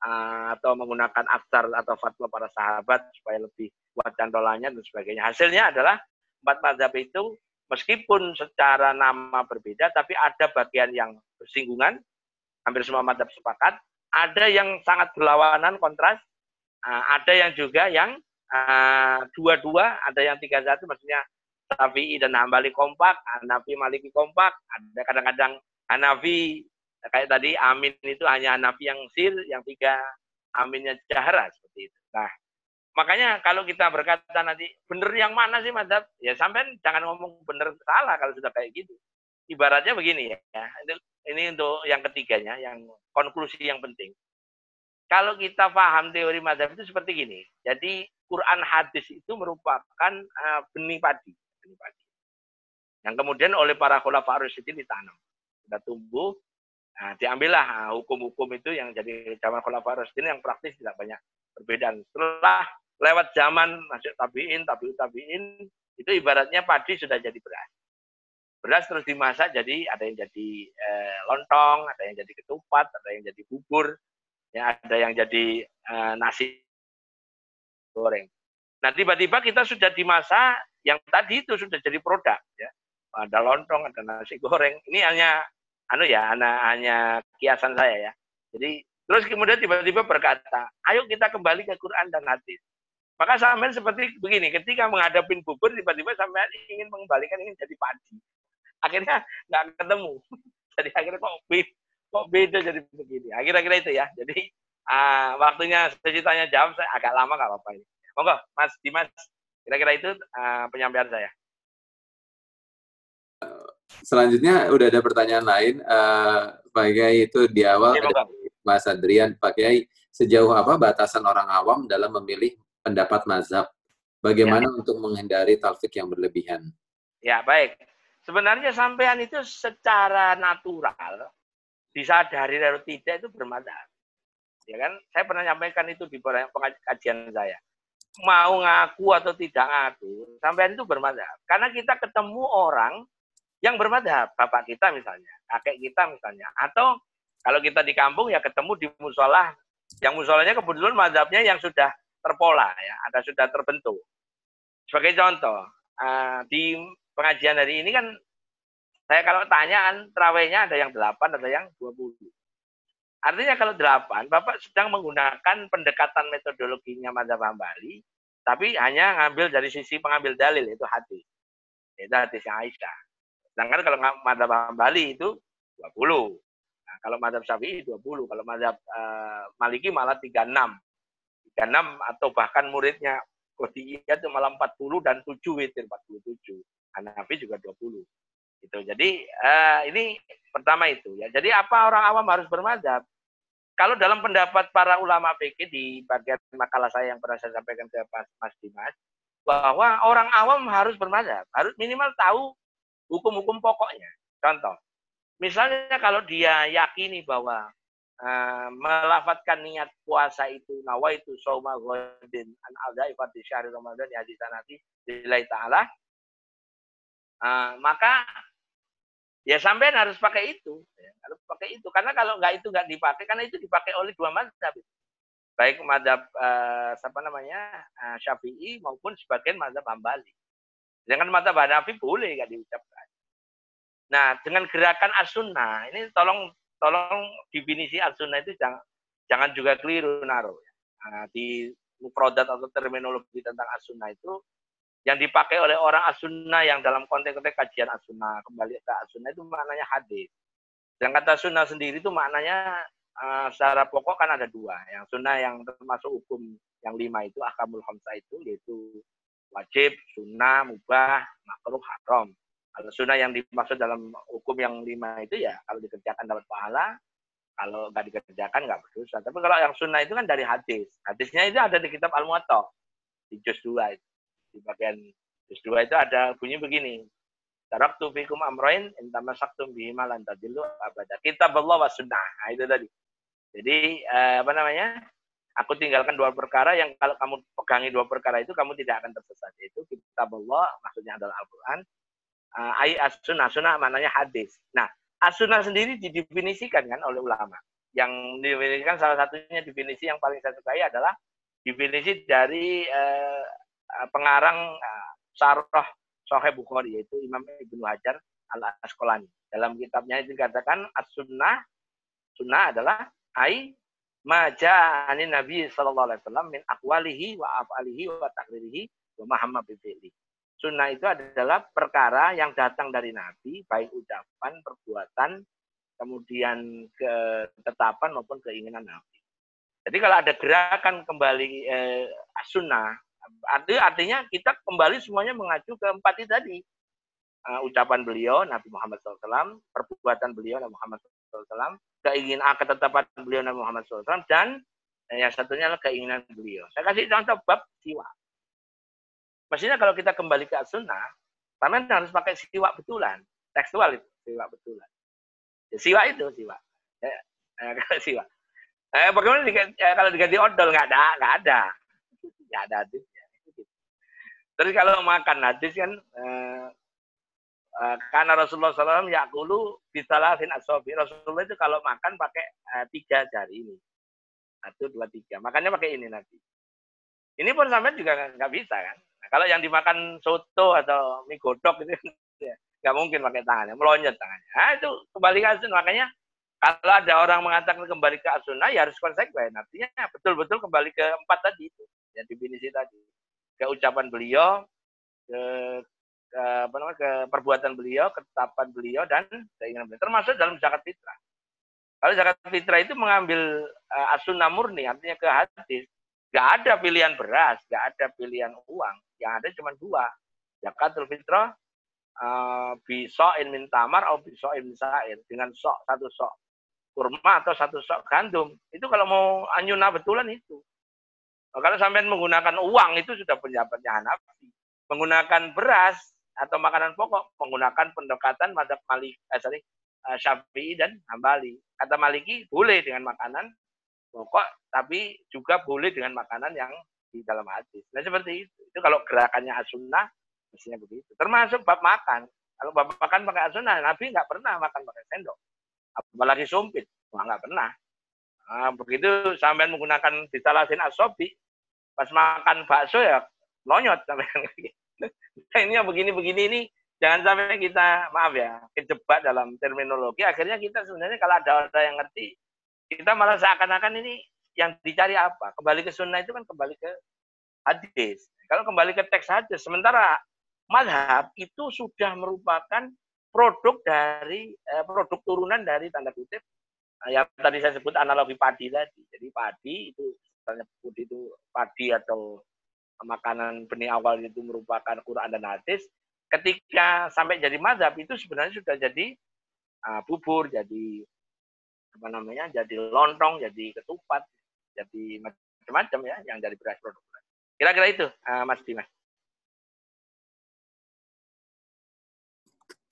uh, atau menggunakan aktar atau fatwa para sahabat supaya lebih kuat cantolannya dan sebagainya. Hasilnya adalah empat mazhab itu meskipun secara nama berbeda, tapi ada bagian yang bersinggungan, hampir semua madhab sepakat. Ada yang sangat berlawanan kontras, uh, ada yang juga yang uh, dua-dua, ada yang tiga satu, maksudnya Syafi'i dan Hambali kompak, Hanafi Maliki kompak, ada kadang-kadang Hanafi kayak tadi Amin itu hanya Hanafi yang sir, yang tiga Aminnya jahra seperti itu. Nah, makanya kalau kita berkata nanti benar yang mana sih madhab? Ya sampai jangan ngomong benar salah kalau sudah kayak gitu. Ibaratnya begini ya, ini untuk yang ketiganya, yang konklusi yang penting. Kalau kita paham teori madhab itu seperti gini. Jadi Quran hadis itu merupakan uh, benih padi benih padi. Yang kemudian oleh para khulafa Rasyidin ditanam. Sudah tumbuh, nah, diambillah ah, hukum-hukum itu yang jadi zaman khulafa Rasyidin yang praktis tidak banyak perbedaan. Setelah lewat zaman masuk tabiin, tabiut tabiin, itu ibaratnya padi sudah jadi beras. Beras terus dimasak jadi ada yang jadi eh, lontong, ada yang jadi ketupat, ada yang jadi bubur, ya ada yang jadi eh, nasi goreng. Nah tiba-tiba kita sudah dimasak yang tadi itu sudah jadi produk ya. Ada lontong ada nasi goreng. Ini hanya anu ya hanya, hanya kiasan saya ya. Jadi terus kemudian tiba-tiba berkata ayo kita kembali ke Quran dan hadis. Maka sampai seperti begini ketika menghadapi bubur tiba-tiba sampai ingin mengembalikan ingin jadi padi akhirnya nggak ketemu jadi akhirnya kok beda, kok beda jadi begini akhirnya itu ya jadi uh, waktunya ceritanya jawab saya agak lama nggak apa-apa ini monggo Mas Dimas Kira-kira itu uh, penyampaian saya. Selanjutnya udah ada pertanyaan lain, uh, Pak Kiai itu di awal ya, Mas Adrian, Pak Kiai sejauh apa batasan orang awam dalam memilih pendapat mazhab? Bagaimana ya. untuk menghindari talfik yang berlebihan? Ya baik, sebenarnya sampean itu secara natural disadari atau tidak itu bermazhab. Ya kan, saya pernah nyampaikan itu di pengajian saya mau ngaku atau tidak ngaku, sampean itu bermadhab. Karena kita ketemu orang yang bermadhab. Bapak kita misalnya, kakek kita misalnya. Atau kalau kita di kampung ya ketemu di musola. Yang musolanya kebetulan madhabnya yang sudah terpola, ya, ada sudah terbentuk. Sebagai contoh, uh, di pengajian hari ini kan saya kalau tanya kan terawihnya ada yang 8, ada yang 20. Artinya kalau delapan, Bapak sedang menggunakan pendekatan metodologinya Mazhab Hambali, tapi hanya ngambil dari sisi pengambil dalil, itu hadis. Itu hadisnya Aisyah. Sedangkan kalau Mazhab Hambali itu 20. Nah, kalau Mazhab Syafi'i 20. Kalau Mazhab uh, Maliki malah 36. 36 atau bahkan muridnya Qodiyah itu malah 40 dan 7 witir 47. Hanafi juga 20. Gitu. Jadi uh, ini pertama itu ya. Jadi apa orang awam harus bermadhab? Kalau dalam pendapat para ulama fikih di bagian makalah saya yang pernah saya sampaikan ke Mas Dimas, bahwa orang awam harus bermadhab, harus minimal tahu hukum-hukum pokoknya. Contoh, misalnya kalau dia yakini bahwa uh, melafatkan niat puasa itu nawa itu soma godin an alda ifati syahri ramadan ya hadis nanti nilai taala uh, maka ya sampai harus pakai itu ya, harus pakai itu. Karena kalau nggak itu nggak dipakai karena itu dipakai oleh dua mazhab baik mazhab uh, apa namanya uh, syafi'i maupun sebagian mazhab hambali. Dengan mazhab hanafi boleh nggak diucapkan. Nah dengan gerakan as-sunnah ini tolong tolong definisi as-sunnah itu jangan jangan juga keliru naruh ya. nah, di mufradat atau terminologi tentang as-sunnah itu yang dipakai oleh orang as-sunnah yang dalam konteks-konteks kajian as-sunnah kembali ke as-sunnah itu maknanya hadis. Dan kata sunnah sendiri itu maknanya uh, secara pokok kan ada dua. Yang sunnah yang termasuk hukum yang lima itu akamul hamsa itu yaitu wajib, sunnah, mubah, makruh, haram. Kalau sunnah yang dimaksud dalam hukum yang lima itu ya kalau dikerjakan dapat pahala, kalau nggak dikerjakan nggak berdosa. Tapi kalau yang sunnah itu kan dari hadis. Hadisnya itu ada di kitab Al-Muwatta di juz 2 itu di bagian juz 2 itu ada bunyi begini. Taraktu fikum amroin intama saktum bihima lan tadillu abada. Kitab Allah wa sunnah. Nah, itu tadi. Jadi eh, apa namanya? Aku tinggalkan dua perkara yang kalau kamu pegangi dua perkara itu kamu tidak akan tersesat. Itu kitab Allah maksudnya adalah Al-Qur'an. Uh, as-sunnah, sunnah maknanya hadis. Nah, as-sunnah sendiri didefinisikan kan oleh ulama. Yang didefinisikan salah satunya definisi yang paling saya sukai adalah definisi dari Eh, pengarang uh, Sarah Sahih Bukhari yaitu Imam Ibnu Hajar Al Asqalani. Dalam kitabnya itu dikatakan as-sunnah Sunnah adalah ai maja'ani Nabi sallallahu alaihi wasallam min aqwalihi wa af'alihi wa takririhi wa mahamma bifi'li. Sunnah itu adalah perkara yang datang dari Nabi, baik ucapan, perbuatan, kemudian ketetapan maupun keinginan Nabi. Jadi kalau ada gerakan kembali eh, sunnah, artinya kita kembali semuanya mengacu ke empat itu tadi. Uh, ucapan beliau Nabi Muhammad SAW, perbuatan beliau Nabi Muhammad SAW, keinginan ketetapan beliau Nabi Muhammad SAW dan eh, yang satunya adalah keinginan beliau. Saya kasih contoh bab siwa. Mestinya kalau kita kembali ke sunnah, taman harus pakai siwa betulan, tekstual itu siwa betulan. Ya, siwa itu siwa. Ya, eh, siwa. Eh, bagaimana diganti, eh, kalau diganti odol nggak ada, nggak ada, nggak ada hadisnya. Terus kalau makan hadis kan eh, Eh, karena Rasulullah SAW yakulu bisalafin asobi. Rasulullah itu kalau makan pakai uh, tiga jari ini. Satu, dua, tiga. Makannya pakai ini nanti. Ini pun sampai juga nggak bisa kan. Nah, kalau yang dimakan soto atau mie godok itu ya, nggak mungkin pakai tangannya, melonjat tangannya. Nah, itu kembali ke asun. Makanya kalau ada orang mengatakan kembali ke asunah, ya harus konsekuen. Artinya betul-betul kembali ke empat tadi itu. Yang definisi tadi. Ke ucapan beliau, ke ke, apa namanya, ke perbuatan beliau, ketetapan beliau dan keinginan beliau. Termasuk dalam zakat fitrah. Kalau zakat fitrah itu mengambil uh, asunah murni, artinya ke hadis, nggak ada pilihan beras, nggak ada pilihan uang. Yang ada cuma dua. Zakatul fitrah uh, bisoin min tamar atau bisoin min sair. Dengan sok, satu sok kurma atau satu sok gandum. Itu kalau mau anyuna betulan itu. Nah, kalau sampai menggunakan uang itu sudah pendapatnya Hanafi. Menggunakan beras atau makanan pokok menggunakan pendekatan madhab Malik, eh, sorry, uh, Syafi'i dan Hambali. Kata Maliki boleh dengan makanan pokok, tapi juga boleh dengan makanan yang di dalam hadis. Nah seperti itu. Itu kalau gerakannya asunnah, mestinya begitu. Termasuk bab makan. Kalau bab makan pakai asunnah, Nabi nggak pernah makan pakai sendok. Apalagi sumpit. Wah, nggak pernah. Nah, begitu sampai menggunakan ditalasin asobi, pas makan bakso ya lonyot sampai gitu. ini yang begini-begini ini jangan sampai kita maaf ya kejebak dalam terminologi. Akhirnya kita sebenarnya kalau ada orang yang ngerti kita malah seakan-akan ini yang dicari apa? Kembali ke sunnah itu kan kembali ke hadis. Kalau kembali ke teks hadis sementara madhab itu sudah merupakan produk dari eh, produk turunan dari tanda kutip yang tadi saya sebut analogi padi tadi. Jadi padi itu padi itu padi atau makanan benih awal itu merupakan Quran dan hadis, ketika sampai jadi mazhab itu sebenarnya sudah jadi uh, bubur, jadi apa namanya, jadi lontong, jadi ketupat, jadi macam-macam ya yang dari beras produk. Kira-kira itu, uh, Mas Dimas.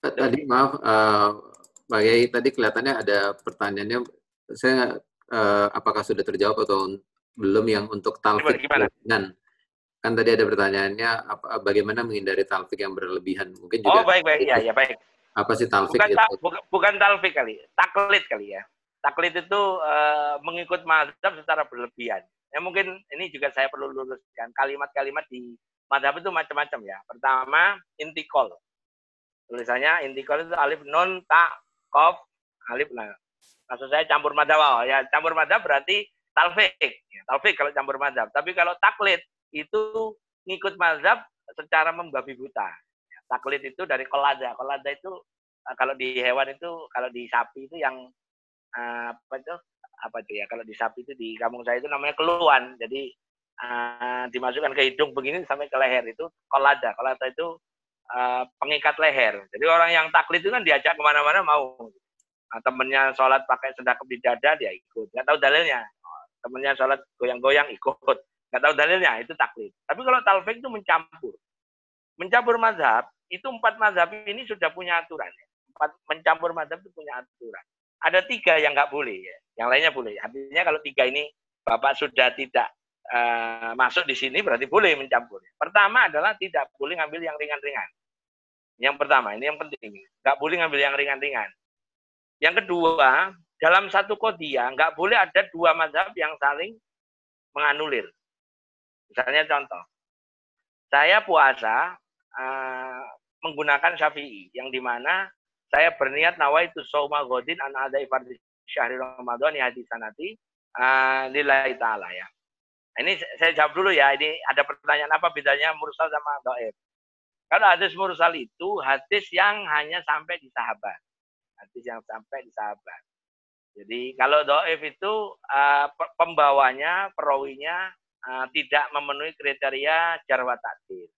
Tadi maaf, uh, Pak Yai, tadi kelihatannya ada pertanyaannya. Saya uh, apakah sudah terjawab atau belum yang untuk talfik dengan kan tadi ada pertanyaannya apa, bagaimana menghindari talfik yang berlebihan? Mungkin juga oh baik baik. Ya ya baik. Apa sih talfik bukan, ta bukan, bukan talfik kali taklid kali ya. Taklid itu uh, mengikut mazhab secara berlebihan. Ya mungkin ini juga saya perlu luruskan. Kalimat-kalimat di mazhab itu macam-macam ya. Pertama intikol. Tulisannya intikol itu alif non tak kof alif nah. Maksud saya campur madhab oh, ya campur madhab berarti talfik ya, talfik kalau campur madhab tapi kalau taklid itu ngikut mazhab secara membabi buta. Taklid itu dari kolada. Kolada itu eh, kalau di hewan itu, kalau di sapi itu yang eh, apa itu? Apa itu ya? Kalau di sapi itu di kampung saya itu namanya keluhan. Jadi uh, dimasukkan ke hidung begini sampai ke leher itu kolada. Kolada itu uh, pengikat leher. Jadi orang yang taklid itu kan diajak ke mana-mana mau. Nah, temennya sholat pakai sedekap di dada dia ikut. Nggak tahu dalilnya. Temennya sholat goyang-goyang ikut. Nggak tahu dalilnya, itu taklid. Tapi kalau talfik itu mencampur. Mencampur mazhab, itu empat mazhab ini sudah punya aturan. Empat mencampur mazhab itu punya aturan. Ada tiga yang nggak boleh, ya. yang lainnya boleh. Artinya kalau tiga ini Bapak sudah tidak uh, masuk di sini, berarti boleh mencampur. Pertama adalah tidak boleh ngambil yang ringan-ringan. Yang pertama, ini yang penting. Nggak boleh ngambil yang ringan-ringan. Yang kedua, dalam satu kodia, nggak boleh ada dua mazhab yang saling menganulir. Misalnya contoh, saya puasa uh, menggunakan syafi'i, yang di mana saya berniat nawa itu soma godin an ada syahri Ramadan ya di sanati uh, lillahi ta'ala ya. Ini saya jawab dulu ya. Ini ada pertanyaan apa bedanya mursal sama doib? Kalau hadis mursal itu hadis yang hanya sampai di sahabat. Hadis yang sampai di sahabat. Jadi kalau doif itu uh, pembawanya, perawinya uh, tidak memenuhi kriteria jarwa takdir.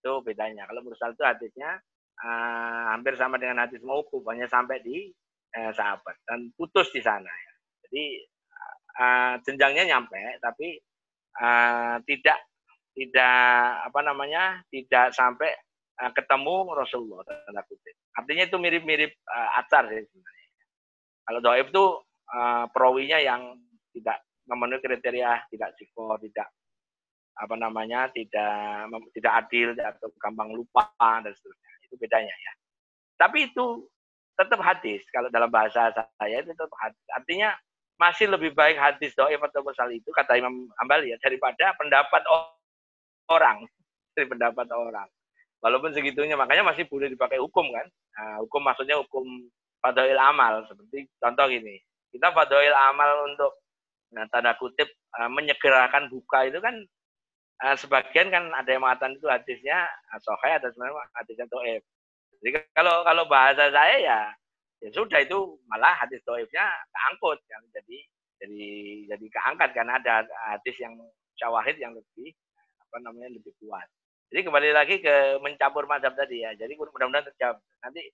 Itu bedanya. Kalau mursal itu hadisnya uh, hampir sama dengan hadis mauquf, hanya sampai di uh, sahabat dan putus di sana. Ya. Jadi uh, jenjangnya nyampe, tapi uh, tidak tidak apa namanya tidak sampai uh, ketemu Rasulullah tanda kutip. Artinya itu mirip-mirip uh, acar sih. Kalau doib itu uh, perawinya yang tidak memenuhi kriteria tidak siko, tidak apa namanya, tidak tidak adil atau gampang lupa dan seterusnya. Itu bedanya ya. Tapi itu tetap hadis. Kalau dalam bahasa saya itu tetap hadis. Artinya masih lebih baik hadis doib atau mursal itu kata Imam Ambali ya daripada pendapat orang dari pendapat orang walaupun segitunya makanya masih boleh dipakai hukum kan nah, hukum maksudnya hukum fadail amal. Seperti contoh gini. Kita fadail amal untuk nah, tanda kutip uh, menyegerakan buka itu kan uh, sebagian kan ada yang mengatakan itu hadisnya sohai ada sebenarnya hadisnya to'ef jadi kalau kalau bahasa saya ya ya sudah itu malah hadis to'ifnya keangkut kan. Jadi jadi jadi keangkat karena ada hadis yang syawahid yang lebih apa namanya lebih kuat. Jadi kembali lagi ke mencampur mazhab tadi ya. Jadi mudah-mudahan terjawab. Nanti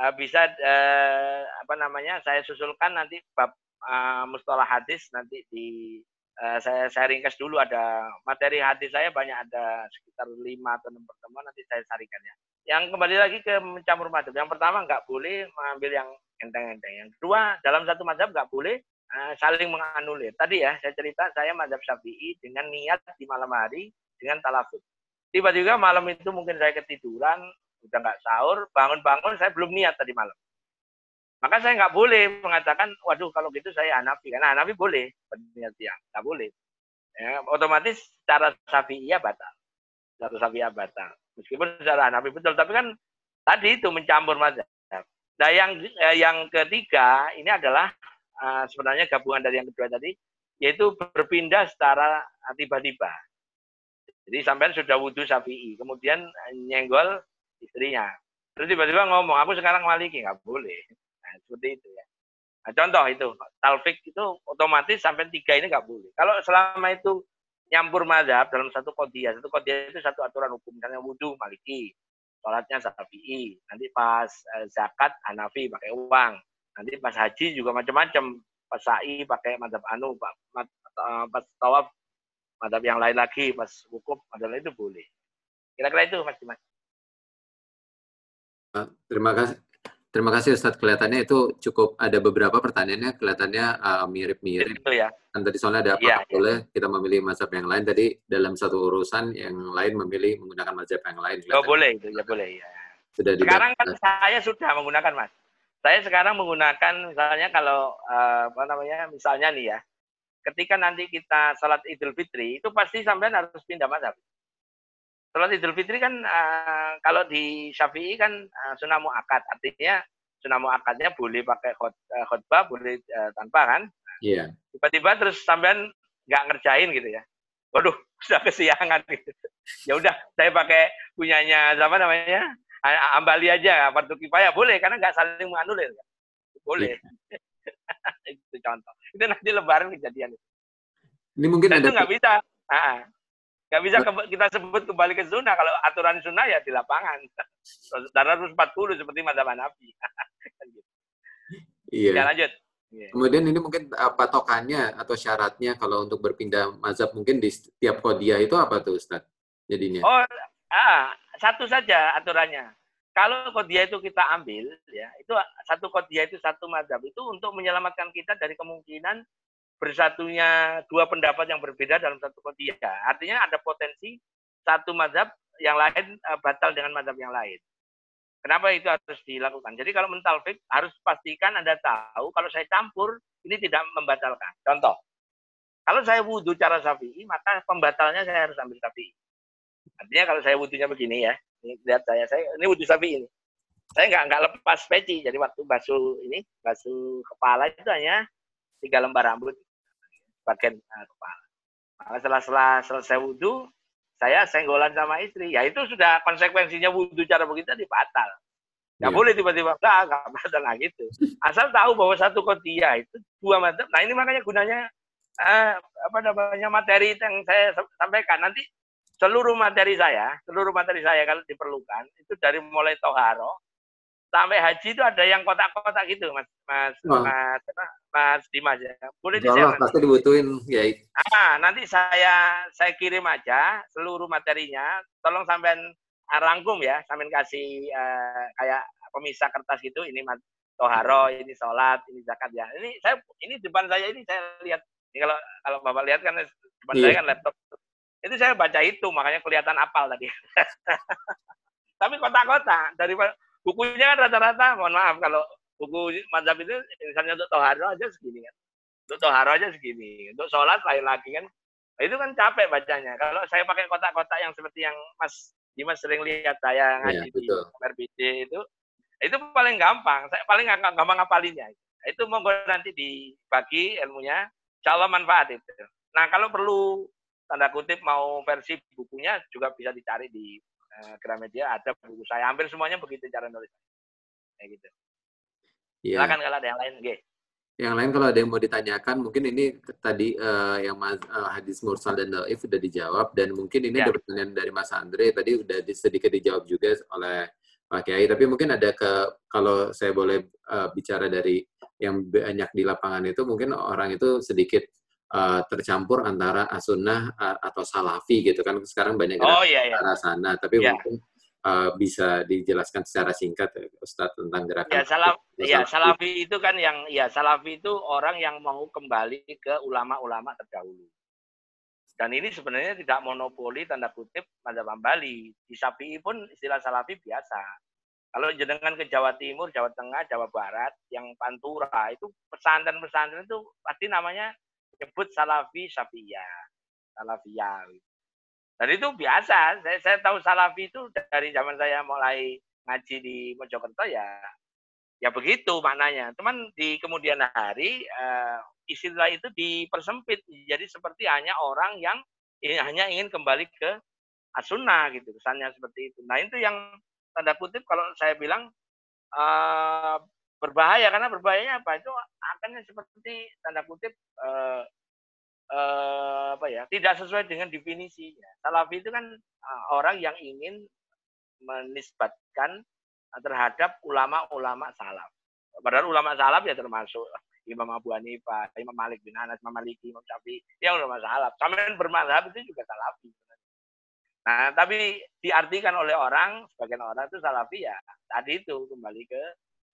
uh, bisa uh, apa namanya saya susulkan nanti bab uh, mustalah hadis nanti di uh, saya saya ringkas dulu ada materi hadis saya banyak ada sekitar lima atau enam pertemuan nanti saya sarikan ya. Yang kembali lagi ke mencampur mazhab. Yang pertama nggak boleh mengambil yang enteng-enteng. Yang kedua dalam satu mazhab nggak boleh uh, saling menganulir. Tadi ya saya cerita saya mazhab Syafi'i dengan niat di malam hari dengan talafut Tiba-tiba malam itu mungkin saya ketiduran, udah nggak sahur, bangun-bangun saya belum niat tadi malam. Maka saya nggak boleh mengatakan, waduh kalau gitu saya Hanafi. Karena Hanafi boleh berniat siang, nggak boleh. Ya, otomatis cara Syafi'iyah batal. Cara Syafi'iyah batal. Meskipun secara Hanafi betul, tapi kan tadi itu mencampur mazhab. Nah yang eh, yang ketiga ini adalah uh, sebenarnya gabungan dari yang kedua tadi, yaitu berpindah secara tiba-tiba. Jadi sampean sudah wudhu syafi'i, kemudian nyenggol istrinya. Terus tiba-tiba ngomong, aku sekarang maliki, nggak boleh. Nah, seperti itu ya. Nah, contoh itu, talfik itu otomatis sampai tiga ini nggak boleh. Kalau selama itu nyampur mazhab dalam satu kodiah, satu kodiah itu satu aturan hukum. Misalnya wudhu maliki, sholatnya syafi'i. Nanti pas eh, zakat Hanafi pakai uang. Nanti pas haji juga macam-macam. Pas sa'i pakai mazhab anu, pas tawaf madhab yang lain lagi pas wukuf madhab lain itu boleh kira-kira itu mas Dimas terima kasih terima kasih Ustadz. Kelihatannya itu cukup ada beberapa pertanyaannya. Kelihatannya uh, mirip-mirip. Ya. Kan tadi soalnya ada apa? Ya, boleh ya. kita memilih mazhab yang lain? Tadi dalam satu urusan yang lain memilih menggunakan mazhab yang lain oh boleh itu ya boleh ya. Sudah sekarang kan saya sudah menggunakan mas. Saya sekarang menggunakan misalnya kalau uh, apa namanya misalnya nih ya. Ketika nanti kita sholat Idul Fitri itu pasti sampai harus pindah mazhab. Sholat Idul Fitri kan uh, kalau di Syafi'i kan uh, sunnah muakat, artinya sunnah muakatnya boleh pakai eh, khutbah, boleh uh, tanpa kan. Iya. Yeah. Tiba-tiba terus sampean nggak ngerjain gitu ya. Waduh, sudah kesiangan gitu. Ya udah, saya pakai punyanya apa namanya? Ambali aja, fardu kifayah boleh karena nggak saling menganulir. Boleh. Yeah. itu contoh. Itu nanti lebaran kejadian itu. Ini mungkin Dan ada itu nggak bisa. Nah, nggak bisa ke, kita sebut kembali ke sunnah. Kalau aturan sunnah ya di lapangan. Darah 140 seperti madzhab Hanafi. Gitu. Iya. Ya, lanjut. Iya. Kemudian ini mungkin uh, patokannya atau syaratnya kalau untuk berpindah mazhab mungkin di setiap kodiah itu apa tuh Ustaz? Jadinya. Oh, ah, satu saja aturannya. Kalau kodiah itu kita ambil, ya itu satu kodiah itu satu madhab itu untuk menyelamatkan kita dari kemungkinan bersatunya dua pendapat yang berbeda dalam satu kodiah. Artinya ada potensi satu madhab yang lain uh, batal dengan madhab yang lain. Kenapa itu harus dilakukan? Jadi kalau mentalfik harus pastikan Anda tahu kalau saya campur ini tidak membatalkan. Contoh, kalau saya wudhu cara syafi'i, maka pembatalnya saya harus ambil syafi'i. Artinya kalau saya wudhunya begini ya, ini lihat saya, saya ini wudhu sapi ini. saya nggak nggak lepas peci. Jadi waktu basuh ini, basuh kepala itu hanya tiga lembar rambut bagian uh, kepala. Nah, setelah, setelah selesai wudhu, saya senggolan sama istri. Ya itu sudah konsekuensinya wudhu cara begitu dibatal. Nggak ya. boleh tiba-tiba, enggak, enggak batal lah gitu. Asal tahu bahwa satu kotia itu dua mata. Nah ini makanya gunanya uh, apa namanya materi yang saya sampaikan. Nanti seluruh materi saya, seluruh materi saya kalau diperlukan, itu dari mulai toharo, sampai haji itu ada yang kotak-kotak gitu, Mas Mas oh. Mas, Mas Dimas ya. Boleh di share pasti dibutuhin ya. Ah, nanti saya saya kirim aja seluruh materinya. Tolong sampean rangkum ya, sampean kasih uh, kayak pemisah kertas gitu. Ini mas toharo, ini sholat, ini zakat ya. Ini saya ini depan saya ini saya lihat. Ini kalau kalau bapak lihat kan depan yeah. saya kan laptop. Itu saya baca itu makanya kelihatan apal tadi. Tapi kotak-kotak dari bukunya kan rata-rata, mohon maaf kalau buku mazhab itu misalnya untuk toharo aja segini kan. Untuk toharo aja segini. Untuk sholat lain lagi kan. Nah, itu kan capek bacanya. Kalau saya pakai kotak-kotak yang seperti yang Mas Dimas sering lihat saya ngaji ya, di RBC itu, itu paling gampang. Saya paling gampang ngapalinnya. Itu monggo nanti dibagi ilmunya. Insya Allah manfaat itu. Nah kalau perlu tanda kutip mau versi bukunya juga bisa dicari di uh, Gramedia ada buku saya hampir semuanya begitu cara nulis kayak gitu yeah. silakan kalau ada yang lain G. yang lain kalau ada yang mau ditanyakan mungkin ini tadi uh, yang mas, uh, hadis mursal dan daif sudah dijawab dan mungkin ini yeah. ada pertanyaan dari Mas Andre tadi udah sedikit dijawab juga oleh Pak Kiai tapi mungkin ada ke kalau saya boleh uh, bicara dari yang banyak di lapangan itu mungkin orang itu sedikit uh, tercampur antara asunnah uh, atau salafi gitu kan. Sekarang banyak oh, iya, iya. arah sana tapi yeah. mungkin uh, bisa dijelaskan secara singkat ya Ustaz tentang gerakan ya salaf ya salafi. Itu kan yang ya salafi itu orang yang mau kembali ke ulama-ulama terdahulu. Dan ini sebenarnya tidak monopoli tanda kutip pada Bali di Sapi pun istilah salafi biasa. Kalau jenengan ke Jawa Timur, Jawa Tengah, Jawa Barat, yang Pantura itu pesantren-pesantren itu pasti namanya nyebut salafi safiyah salafiyah. Dan itu biasa. Saya, saya tahu salafi itu dari zaman saya mulai ngaji di Mojokerto ya ya begitu maknanya. Cuman di kemudian hari uh, istilah itu dipersempit. Jadi seperti hanya orang yang hanya ingin kembali ke asunah gitu kesannya seperti itu. Nah itu yang tanda kutip kalau saya bilang uh, berbahaya karena berbahayanya apa itu akannya seperti tanda kutip uh, uh, apa ya tidak sesuai dengan definisinya salafi itu kan uh, orang yang ingin menisbatkan terhadap ulama-ulama salaf padahal ulama salaf ya termasuk Imam Abu Hanifah, Imam Malik bin Anas, Imam Maliki, Imam Syafi'i, ya ulama salaf. Sampai bermadhab itu juga salafi. Nah, tapi diartikan oleh orang, sebagian orang itu salafi ya tadi itu kembali ke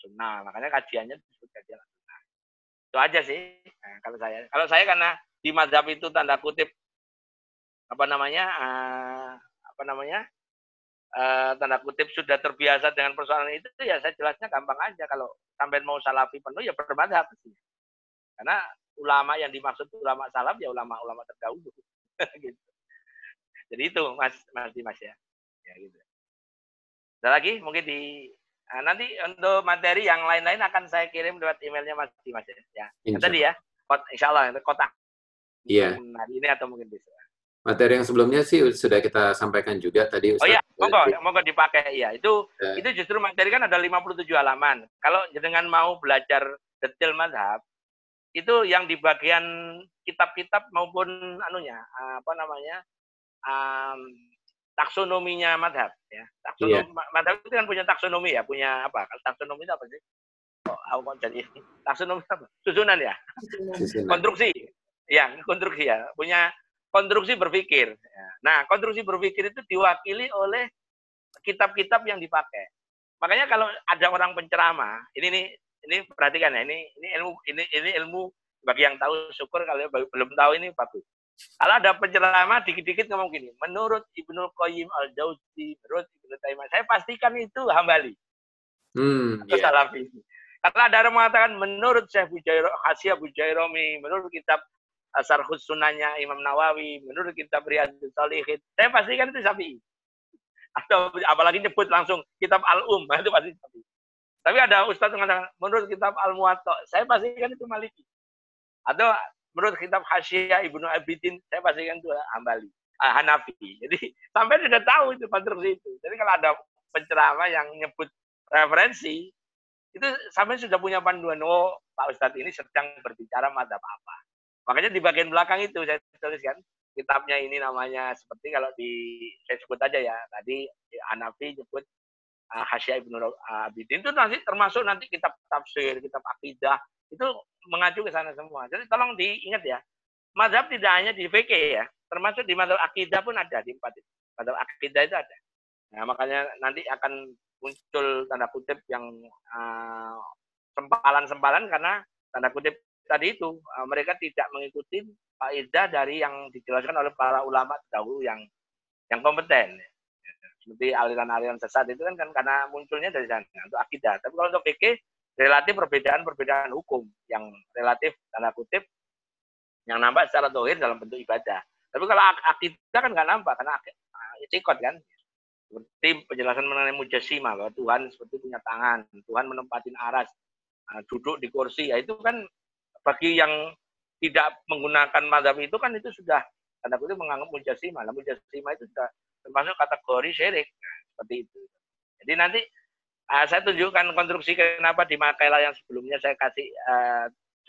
sunnah. Makanya kajiannya disebut kajian sunnah. Itu aja sih. Nah, kalau saya. Kalau saya karena di mazhab itu tanda kutip apa namanya uh, apa namanya uh, tanda kutip sudah terbiasa dengan persoalan itu ya saya jelasnya gampang aja. Kalau sampai mau salafi penuh ya bermadhab sih karena ulama yang dimaksud ulama salaf ya ulama-ulama terdahulu. Gitu. Jadi itu mas mas Dimas ya. Ya gitu. Ada lagi? Mungkin di Nah, nanti untuk materi yang lain-lain akan saya kirim lewat emailnya Mas Dimas ya. ya. Tadi ya, insya Allah kotak. Iya. Hari ini atau mungkin bisa. Materi yang sebelumnya sih sudah kita sampaikan juga tadi Ustaz. Oh iya, monggo, monggo dipakai ya. Itu ya. itu justru materi kan ada 57 halaman. Kalau dengan mau belajar detail mazhab, itu yang di bagian kitab-kitab maupun anunya, apa namanya? Um, taksonominya madhab ya. Taksonomi yeah. madhab itu kan punya taksonomi ya punya apa? Kalau taksonomi itu apa sih? Oh, aku kok jadi taksonomi apa? Susunan ya? Susunan. konstruksi. Ya konstruksi ya. Punya konstruksi berpikir ya. nah konstruksi berpikir itu diwakili oleh kitab-kitab yang dipakai. Makanya kalau ada orang penceramah ini nih ini perhatikan ya ini ini ilmu ini ini ilmu bagi yang tahu syukur kalau belum tahu ini bagus kalau ada penceramah dikit-dikit ngomong gini, menurut Ibnu Qayyim al-Jauzi, menurut Ibnu Taimiyah, saya pastikan itu hambali. Hmm, atau yeah. salafi. Karena ada orang mengatakan menurut Syekh Bujairo, Hasya Bujairomi, menurut kitab Asar Sunanya Imam Nawawi, menurut kitab Riyadus Salihin, saya pastikan itu Syafi'i. Atau apalagi nyebut langsung kitab Al-Um, itu pasti Syafi'i. Tapi ada ustadz mengatakan, menurut kitab Al-Muwatta, saya pastikan itu Maliki. Atau menurut kitab Hasyiah Ibnu Abidin, saya pastikan itu Hambali, uh, Hanafi. Jadi sampai sudah tahu itu konstruksi itu. Jadi kalau ada penceramah yang nyebut referensi, itu sampai sudah punya panduan, oh Pak Ustadz ini sedang berbicara mata apa. Makanya di bagian belakang itu saya tuliskan, kitabnya ini namanya seperti kalau di saya sebut aja ya, tadi Hanafi nyebut uh, Hasya Ibnu Abidin itu nanti termasuk nanti kitab tafsir, kitab akidah itu mengacu ke sana semua. Jadi tolong diingat ya, mazhab tidak hanya di VK ya, termasuk di mazhab akidah pun ada di empat itu. Mazhab akidah itu ada. Nah, makanya nanti akan muncul tanda kutip yang uh, sempalan-sempalan karena tanda kutip tadi itu uh, mereka tidak mengikuti faedah dari yang dijelaskan oleh para ulama dahulu yang yang kompeten seperti aliran-aliran sesat itu kan, kan karena munculnya dari sana untuk akidah. Tapi kalau untuk fikih relatif perbedaan-perbedaan hukum yang relatif tanda kutip yang nampak secara dohir dalam bentuk ibadah. Tapi kalau akidah kan nggak nampak karena itikot kan. Seperti penjelasan mengenai mujasimah bahwa Tuhan seperti punya tangan, Tuhan menempatin aras, nah, duduk di kursi. Ya itu kan bagi yang tidak menggunakan madhab itu kan itu sudah tanda kutip menganggap mujasimah. Nah, mujasimah itu sudah termasuk kategori syirik nah, seperti itu. Jadi nanti uh, saya tunjukkan konstruksi kenapa di makalah yang sebelumnya saya kasih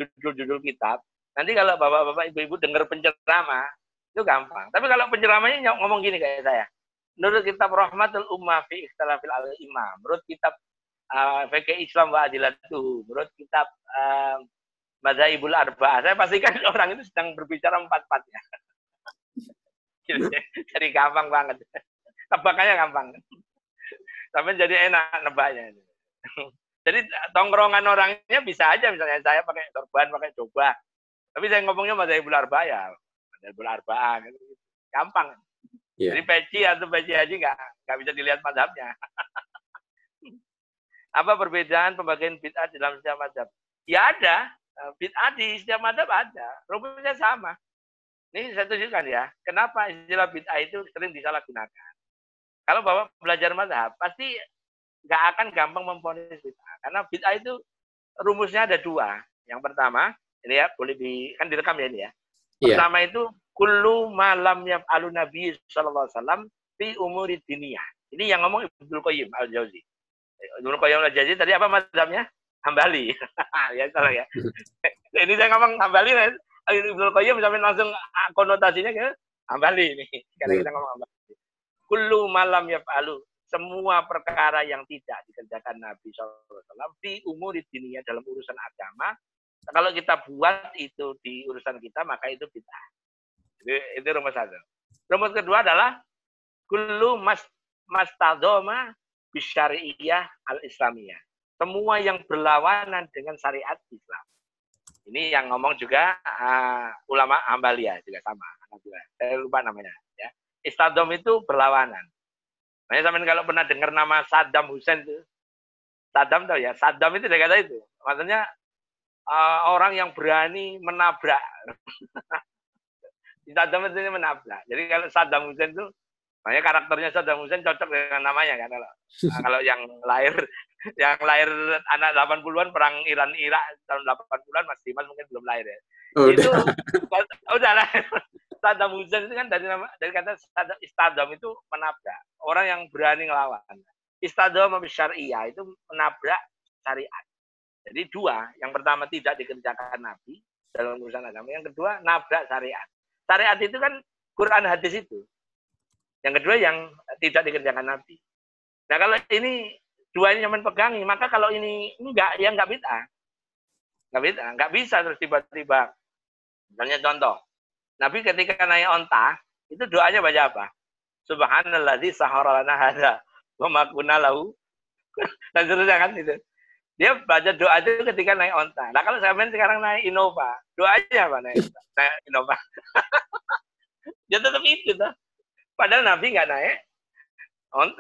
judul-judul uh, kitab. Nanti kalau bapak-bapak ibu-ibu dengar penceramah itu gampang. Tapi kalau penceramahnya ngomong gini kayak saya. Menurut kitab Rahmatul Ummah fi Ikhtilafil Al Imam, menurut kitab uh, Islam wa Adilatuh, menurut kitab uh, Mazhabul Arba, saya pastikan orang itu sedang berbicara empat-empatnya. jadi gampang banget. Tebakannya gampang. Sampai jadi enak nebaknya. Jadi tongkrongan orangnya bisa aja misalnya saya pakai sorban, pakai coba. Tapi saya ngomongnya ibu Arba ya. ibu Arba gitu. Gampang. Yeah. Jadi peci atau peci haji nggak nggak bisa dilihat madhabnya. Apa perbedaan pembagian bid'ah dalam setiap madhab? Ya ada. Bid'ah di setiap madhab ada. Rumusnya sama. Ini saya tunjukkan ya, kenapa istilah bid'ah itu sering disalahgunakan. Kalau Bapak belajar mazhab, pasti nggak akan gampang memponis bid'ah. Karena bid'ah itu rumusnya ada dua. Yang pertama, ini ya, boleh di, kan direkam ya ini ya. Iya. Pertama itu, kullu malam yang alu Nabi Sallallahu Alaihi Wasallam fi umuri diniyah. Ini yang ngomong Ibnu Qayyim al-Jauzi. Ibnu Qayyim al-Jauzi tadi apa mazhabnya? Hambali. ya salah ya. ini saya ngomong Hambali, Ibnu Qayyim sampai langsung konotasinya ke Ambali ini. Karena kita ngomong Ambali. Kullu malam ya palu semua perkara yang tidak dikerjakan Nabi SAW di umur di dunia dalam urusan agama, kalau kita buat itu di urusan kita, maka itu kita. Itu, itu rumus satu. Rumus kedua adalah kullu mas mastadoma bisyariyah al-islamiyah. Semua yang berlawanan dengan syariat Islam. Ini yang ngomong juga uh, ulama Ambalia juga sama. Saya lupa namanya. Istadom itu berlawanan. Makanya sampai kalau pernah dengar nama Saddam Hussein itu, Saddam tahu ya, Saddam itu dari kata itu. Maksudnya uh, orang yang berani menabrak. Saddam itu menabrak. Jadi kalau Saddam Hussein itu Makanya karakternya Saddam Hussein cocok dengan namanya kan kalau nah, kalau yang lahir yang lahir anak 80-an perang Iran Irak tahun 80-an Mas Dimas mungkin belum lahir ya. Oh, itu udah. udah lah. Saddam Hussein itu kan dari nama dari kata istadam itu menabrak orang yang berani ngelawan. Istadam syariah itu menabrak syariat. Jadi dua, yang pertama tidak dikerjakan Nabi dalam urusan agama, yang kedua nabrak syariat. Syariat itu kan Quran hadis itu. Yang kedua yang tidak dikerjakan Nabi. Nah kalau ini dua ini yang pegangi, maka kalau ini enggak, ya enggak bid'ah. Enggak bid'ah, enggak bisa terus tiba-tiba. Misalnya contoh, Nabi ketika naik onta, itu doanya baca apa? Subhanalladzi sahara lana hadza wa ma kunna lahu. Dan seterusnya kan itu. Dia baca doa itu ketika naik onta. Nah kalau sampean sekarang naik Innova, doanya apa naik, naik Innova? ya tetap itu tuh. Padahal Nabi nggak naik,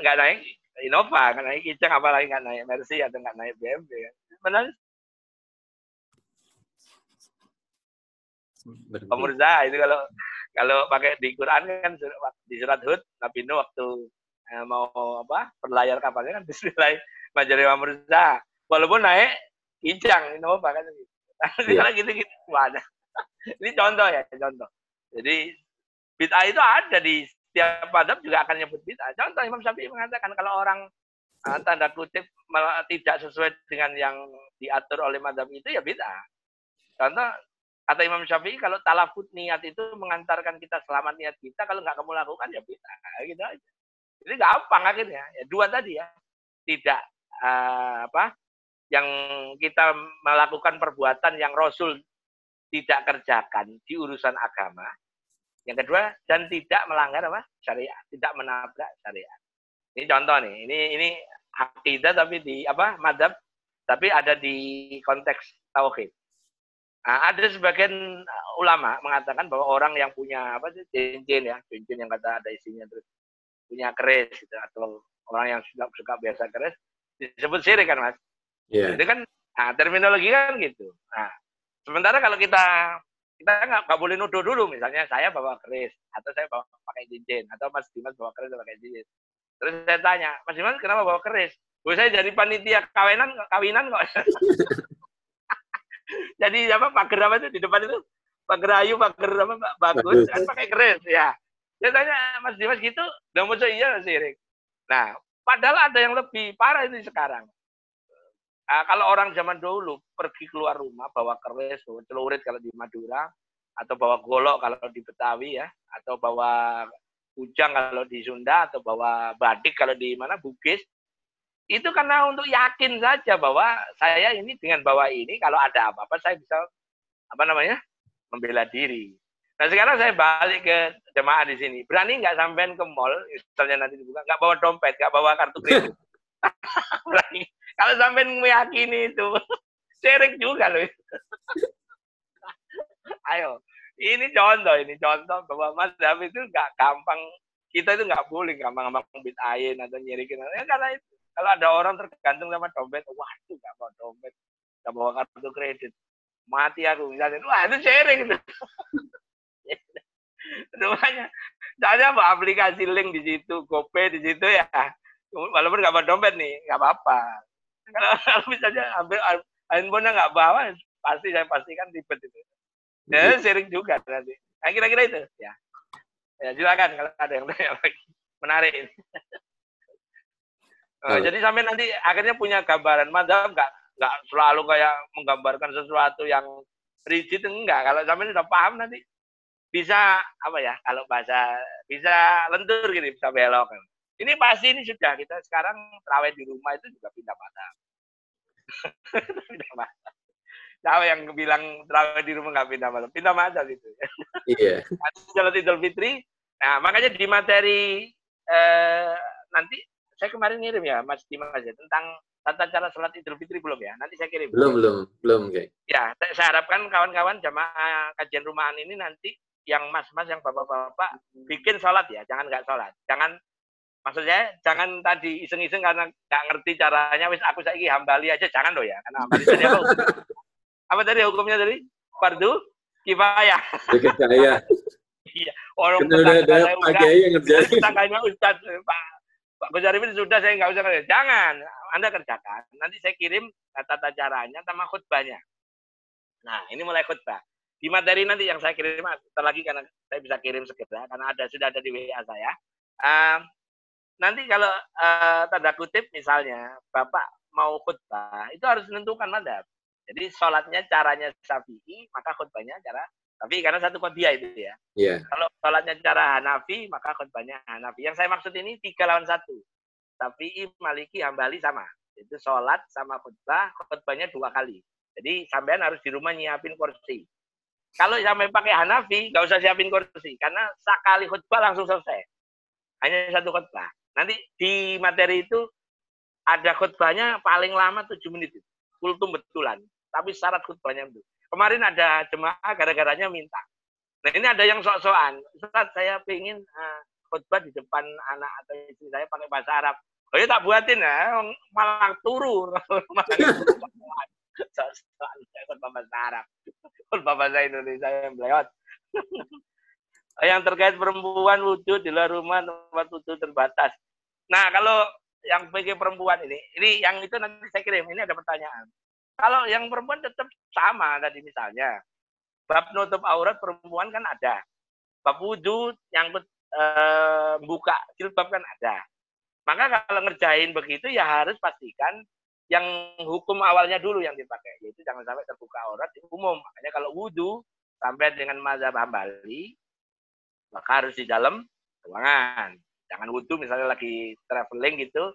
nggak naik Innova, nggak naik Kijang, apalagi nggak naik Mercy atau nggak naik BMW. Benar? Pemirsa itu kalau kalau pakai di Quran kan di surat Hud Nabi Nuh waktu eh, mau apa berlayar kapalnya kan Bismillah majari Pemirsa walaupun naik Ijang, Innova kan gitu. Yeah. Kalau gitu-gitu ada. Ini contoh ya, contoh. Jadi bid'ah itu ada di setiap madhab juga akan nyebut bid'ah. Contoh Imam Syafi'i mengatakan kalau orang uh, tanda kutip tidak sesuai dengan yang diatur oleh madhab itu ya bid'ah. Contoh kata Imam Syafi'i kalau talafut niat itu mengantarkan kita selamat niat kita kalau nggak kamu lakukan ya bid'ah gitu aja. Jadi gampang akhirnya. Ya, dua tadi ya. Tidak uh, apa yang kita melakukan perbuatan yang Rasul tidak kerjakan di urusan agama. Yang kedua, dan tidak melanggar apa? syariat, tidak menabrak syariat. Ini contoh nih, ini ini akidah tapi di apa? madhab tapi ada di konteks tauhid. Nah, ada sebagian ulama mengatakan bahwa orang yang punya apa sih cincin ya, cincin yang kata ada isinya terus punya keris gitu, atau orang yang suka, suka biasa keris disebut syirik kan mas? Yeah. Itu kan nah, terminologi kan gitu. Nah, sementara kalau kita kita nggak nggak boleh nuduh dulu misalnya saya bawa keris atau saya bawa pakai cincin atau Mas Dimas bawa keris atau pakai cincin. Terus saya tanya, Mas Dimas kenapa bawa keris? Gue saya jadi panitia kawinan kawinan kok. jadi apa pagar apa itu? Di depan itu pagar ayu pagar apa bagus. Kan pakai keris ya. Saya tanya Mas Dimas gitu, udah mau iya sih Nah, padahal ada yang lebih parah itu sekarang. Nah, kalau orang zaman dulu pergi keluar rumah bawa keris, bawa celurit kalau di Madura, atau bawa golok kalau di Betawi ya, atau bawa ujang kalau di Sunda, atau bawa badik kalau di mana Bugis, itu karena untuk yakin saja bahwa saya ini dengan bawa ini kalau ada apa-apa saya bisa apa namanya membela diri. Nah sekarang saya balik ke jemaah di sini. Berani nggak sampean ke mall, misalnya nanti dibuka, nggak bawa dompet, nggak bawa kartu kredit. Berani. Kalau sampai meyakini itu, syirik juga loh. Ayo, ini contoh, ini contoh bahwa Mas David itu nggak gampang, kita itu nggak boleh gampang-gampang bid'ain atau nyirikin. Ya, karena itu, kalau ada orang tergantung sama dompet, waduh nggak bawa dompet, nggak bawa kartu kredit, mati aku misalnya, wah itu sharing itu. Rumahnya, saya apa aplikasi link di situ, GoPay di situ ya, walaupun nggak bawa dompet nih, nggak apa-apa kalau misalnya ambil handphonenya nggak bawa, pasti saya pastikan ribet itu. Ya, sering juga nanti. Nah, kira-kira itu. Ya. Ya, silakan kalau ada yang tanya lagi. Menarik Uh, jadi sampai nanti akhirnya punya gambaran madhab nggak nggak selalu kayak menggambarkan sesuatu yang rigid enggak kalau sampai sudah paham nanti bisa apa ya kalau bahasa bisa lentur gitu bisa belok ini pasti ini sudah kita sekarang terawih di rumah itu juga pindah madhab. pindah madhab. Tahu yang bilang terawih di rumah nggak pindah madhab, pindah madhab itu. Iya. Jalan Idul Fitri. Nah makanya di materi eh, nanti saya kemarin ngirim ya Mas Dimas ya tentang tata cara sholat Idul Fitri belum ya? Nanti saya kirim. Belum, belum, belum, okay. Ya, saya harapkan kawan-kawan jamaah kajian rumahan ini nanti yang mas-mas, yang bapak-bapak bikin sholat ya, jangan nggak sholat, jangan maksudnya jangan tadi iseng-iseng karena nggak ngerti caranya wis aku saiki hambali aja jangan loh ya karena hambali tadi apa apa tadi hukumnya tadi? Fardu? Kifayah. Kifayah. Iya orang udah ada Pak Kiai yang ngerjain. tetangganya Ustaz Pak Gus Arifin sudah saya nggak usah kerja jangan Anda kerjakan. Nanti saya kirim tata caranya sama khutbahnya. Nah ini mulai khutbah. Di materi nanti yang saya kirim sebentar lagi karena saya bisa kirim segera karena ada sudah ada di WA saya. Uh, nanti kalau uh, tanda kutip misalnya bapak mau khutbah itu harus menentukan madhab. Jadi sholatnya caranya Syafi'i maka khutbahnya cara tapi karena satu kodiah itu ya. Yeah. Kalau sholatnya cara Hanafi maka khutbahnya Hanafi. Yang saya maksud ini tiga lawan satu. Syafi'i, Maliki, Hambali sama. Itu sholat sama khutbah, khutbahnya dua kali. Jadi sampean harus di rumah nyiapin kursi. Kalau sampai pakai Hanafi, nggak usah siapin kursi. Karena sekali khutbah langsung selesai. Hanya satu khutbah. Nanti di materi itu ada khutbahnya paling lama tujuh menit. Kultum betulan. Tapi syarat khutbahnya itu. Kemarin ada jemaah gara-garanya minta. Nah ini ada yang sok-sokan. Ustaz saya ingin uh, khutbah di depan anak atau istri saya pakai bahasa Arab. Oh ya tak buatin ya, malah turu. malah khutbah bahasa Arab. Khutbah bahasa Indonesia yang belewat. yang terkait perempuan wudhu di luar rumah tempat wudhu terbatas. Nah, kalau yang bagi perempuan ini, ini yang itu nanti saya kirim. Ini ada pertanyaan. Kalau yang perempuan tetap sama tadi misalnya, bab nutup aurat perempuan kan ada, bab wudhu nyangkut e, buka jilbab kan ada. Maka kalau ngerjain begitu ya harus pastikan yang hukum awalnya dulu yang dipakai, yaitu jangan sampai terbuka aurat di umum. Makanya kalau wudhu sampai dengan mazhab Hambali, maka harus di dalam ruangan. Jangan wudhu misalnya lagi traveling gitu,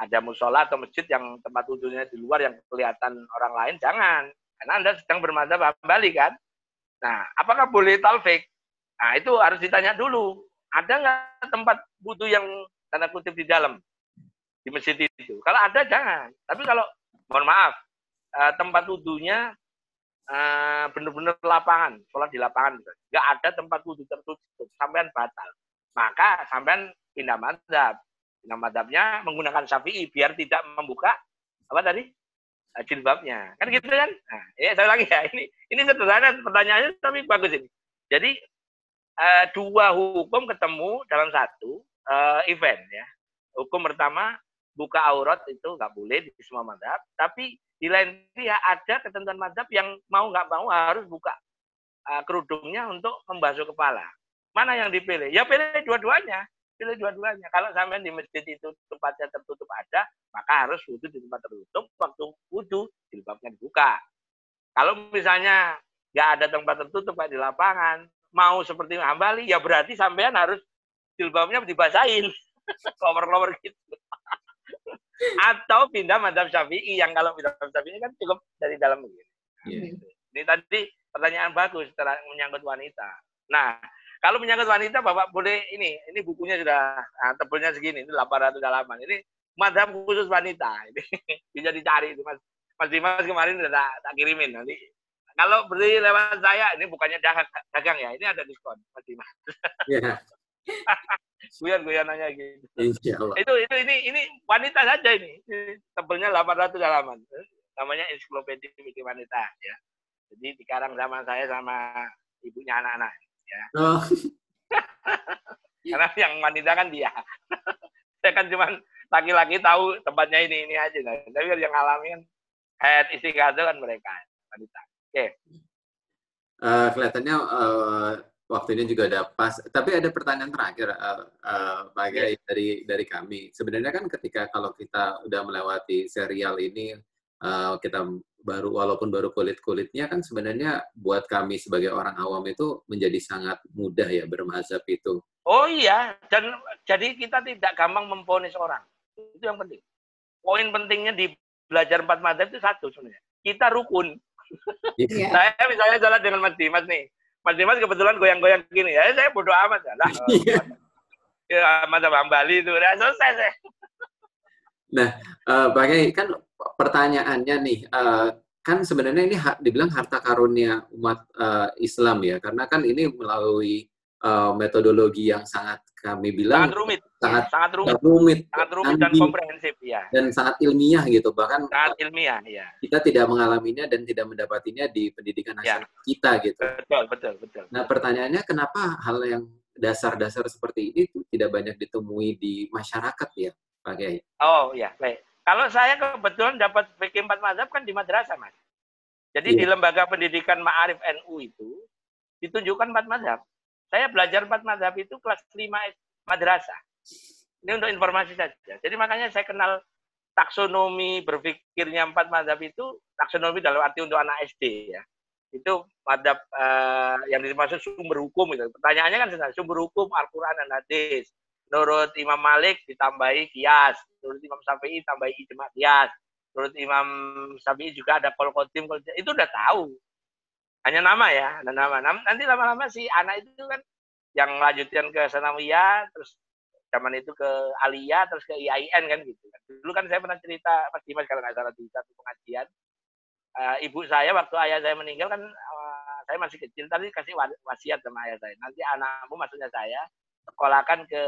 ada musola atau masjid yang tempat wudhunya di luar yang kelihatan orang lain, jangan. Karena Anda sedang bermazhab Hambali kan. Nah, apakah boleh talfik? Nah, itu harus ditanya dulu. Ada nggak tempat wudhu yang tanda kutip di dalam? di masjid itu. Kalau ada jangan. Tapi kalau mohon maaf uh, tempat wudhunya uh, benar-benar lapangan, sholat di lapangan, nggak ada tempat wudhu tertutup, sampean batal. Maka sampean pindah madhab. Pindah madhabnya menggunakan syafi'i biar tidak membuka apa tadi uh, jilbabnya. Kan gitu kan? Nah, ya saya lagi ya. Ini ini sederhana pertanyaannya tapi bagus ini. Jadi uh, dua hukum ketemu dalam satu uh, event ya. Hukum pertama buka aurat itu nggak boleh di semua madhab, tapi di lain pihak ada ketentuan madhab yang mau nggak mau harus buka uh, kerudungnya untuk membasuh kepala. Mana yang dipilih? Ya pilih dua-duanya. Pilih dua-duanya. Kalau sampai di masjid itu tempatnya tertutup ada, maka harus wudhu di tempat tertutup. Waktu wudhu, jilbabnya dibuka. Kalau misalnya nggak ada tempat tertutup kayak di lapangan, mau seperti hambali, ya berarti sampean harus jilbabnya dibasahin. Cover-cover gitu atau pindah madhab syafi'i yang kalau pindah madhab syafi'i kan cukup dari dalam begini. Yeah. Ini tadi pertanyaan bagus menyangkut wanita. Nah, kalau menyangkut wanita, Bapak boleh ini, ini bukunya sudah nah, tebelnya segini, ini 800 halaman. Ini madhab khusus wanita. Ini bisa dicari itu Mas. Mas Dimas kemarin sudah tak, tak kirimin nanti. Kalau beli lewat saya, ini bukannya dagang, dagang ya, ini ada diskon Mas Dimas. Yeah. guyon nanya gitu. Insya Itu itu ini ini wanita saja ini. Tebelnya 800 halaman. Namanya ensiklopedia wanita ya. Jadi dikarang sama saya sama ibunya anak-anak ya. Oh. Karena yang wanita kan dia. saya kan cuma laki-laki tahu tempatnya ini ini aja. Nah. Tapi yang alami kan head istiqadah kan mereka wanita. Oke. Okay. Uh, kelihatannya uh, waktunya juga ada pas. Tapi ada pertanyaan terakhir, uh, uh, Pak Gai, yeah. dari dari kami. Sebenarnya kan ketika kalau kita udah melewati serial ini, uh, kita baru walaupun baru kulit kulitnya kan sebenarnya buat kami sebagai orang awam itu menjadi sangat mudah ya bermazhab itu. Oh iya, dan jadi kita tidak gampang memponis orang. Itu yang penting. Poin pentingnya di belajar empat mazhab itu satu sebenarnya. Kita rukun. Yeah. Saya misalnya jalan dengan Mas Dimas nih Mas Dimas kebetulan goyang-goyang gini ya, saya bodoh amat ya. Lah, ya, Bang Bali itu udah selesai saya. Nah, uh, Pak kan pertanyaannya nih, uh, kan sebenarnya ini ha dibilang harta karunia umat uh, Islam ya, karena kan ini melalui uh, metodologi yang sangat kami bilang sangat rumit, sangat, sangat rumit, rumit, sangat rumit dan komprehensif ya, dan sangat ilmiah gitu bahkan sangat ilmiah ya. Kita tidak mengalaminya dan tidak mendapatinya di pendidikan ya. nasional ya. kita gitu. Betul, betul, betul. Nah pertanyaannya kenapa hal yang dasar-dasar seperti ini tuh tidak banyak ditemui di masyarakat ya, Pak Kiai? Oh ya, baik. Kalau saya kebetulan dapat fikih empat mazhab kan di madrasah, Mas. Jadi ya. di lembaga pendidikan Ma'arif NU itu ditunjukkan empat mazhab. Saya belajar empat madhab itu kelas 5 madrasah. Ini untuk informasi saja. Jadi makanya saya kenal taksonomi berpikirnya empat madhab itu taksonomi dalam arti untuk anak SD ya. Itu madhab uh, yang dimaksud sumber hukum itu. Pertanyaannya kan sebenarnya sumber hukum Al-Quran dan Hadis. Menurut Imam Malik ditambahi kias. Menurut Imam Syafi'i tambahi ijma kias. Menurut Imam Syafi'i juga ada kol kotim, itu udah tahu hanya nama ya, ada nama. Nanti lama-lama si anak itu kan yang lanjutkan ke Sanawiyah, terus zaman itu ke Alia, terus ke IAIN kan gitu. Dulu kan saya pernah cerita, Mas Dimas kalau nggak salah di satu pengajian, uh, ibu saya waktu ayah saya meninggal kan uh, saya masih kecil, tadi kasih wasiat sama ayah saya. Nanti anakmu maksudnya saya sekolahkan ke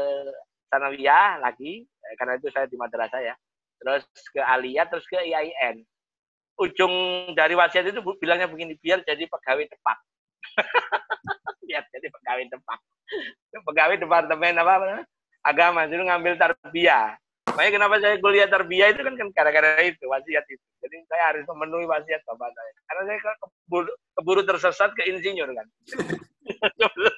Sanawiyah lagi, eh, karena itu saya di madrasah ya. Terus ke Alia, terus ke IAIN ujung dari wasiat itu bilangnya begini biar jadi pegawai tepat biar jadi pegawai tepat pegawai departemen apa, apa agama itu ngambil tarbiyah Makanya kenapa saya kuliah terbiaya itu kan gara-gara itu, wasiat itu. Jadi saya harus memenuhi wasiat bapak saya. Karena saya keburu, keburu tersesat ke insinyur kan.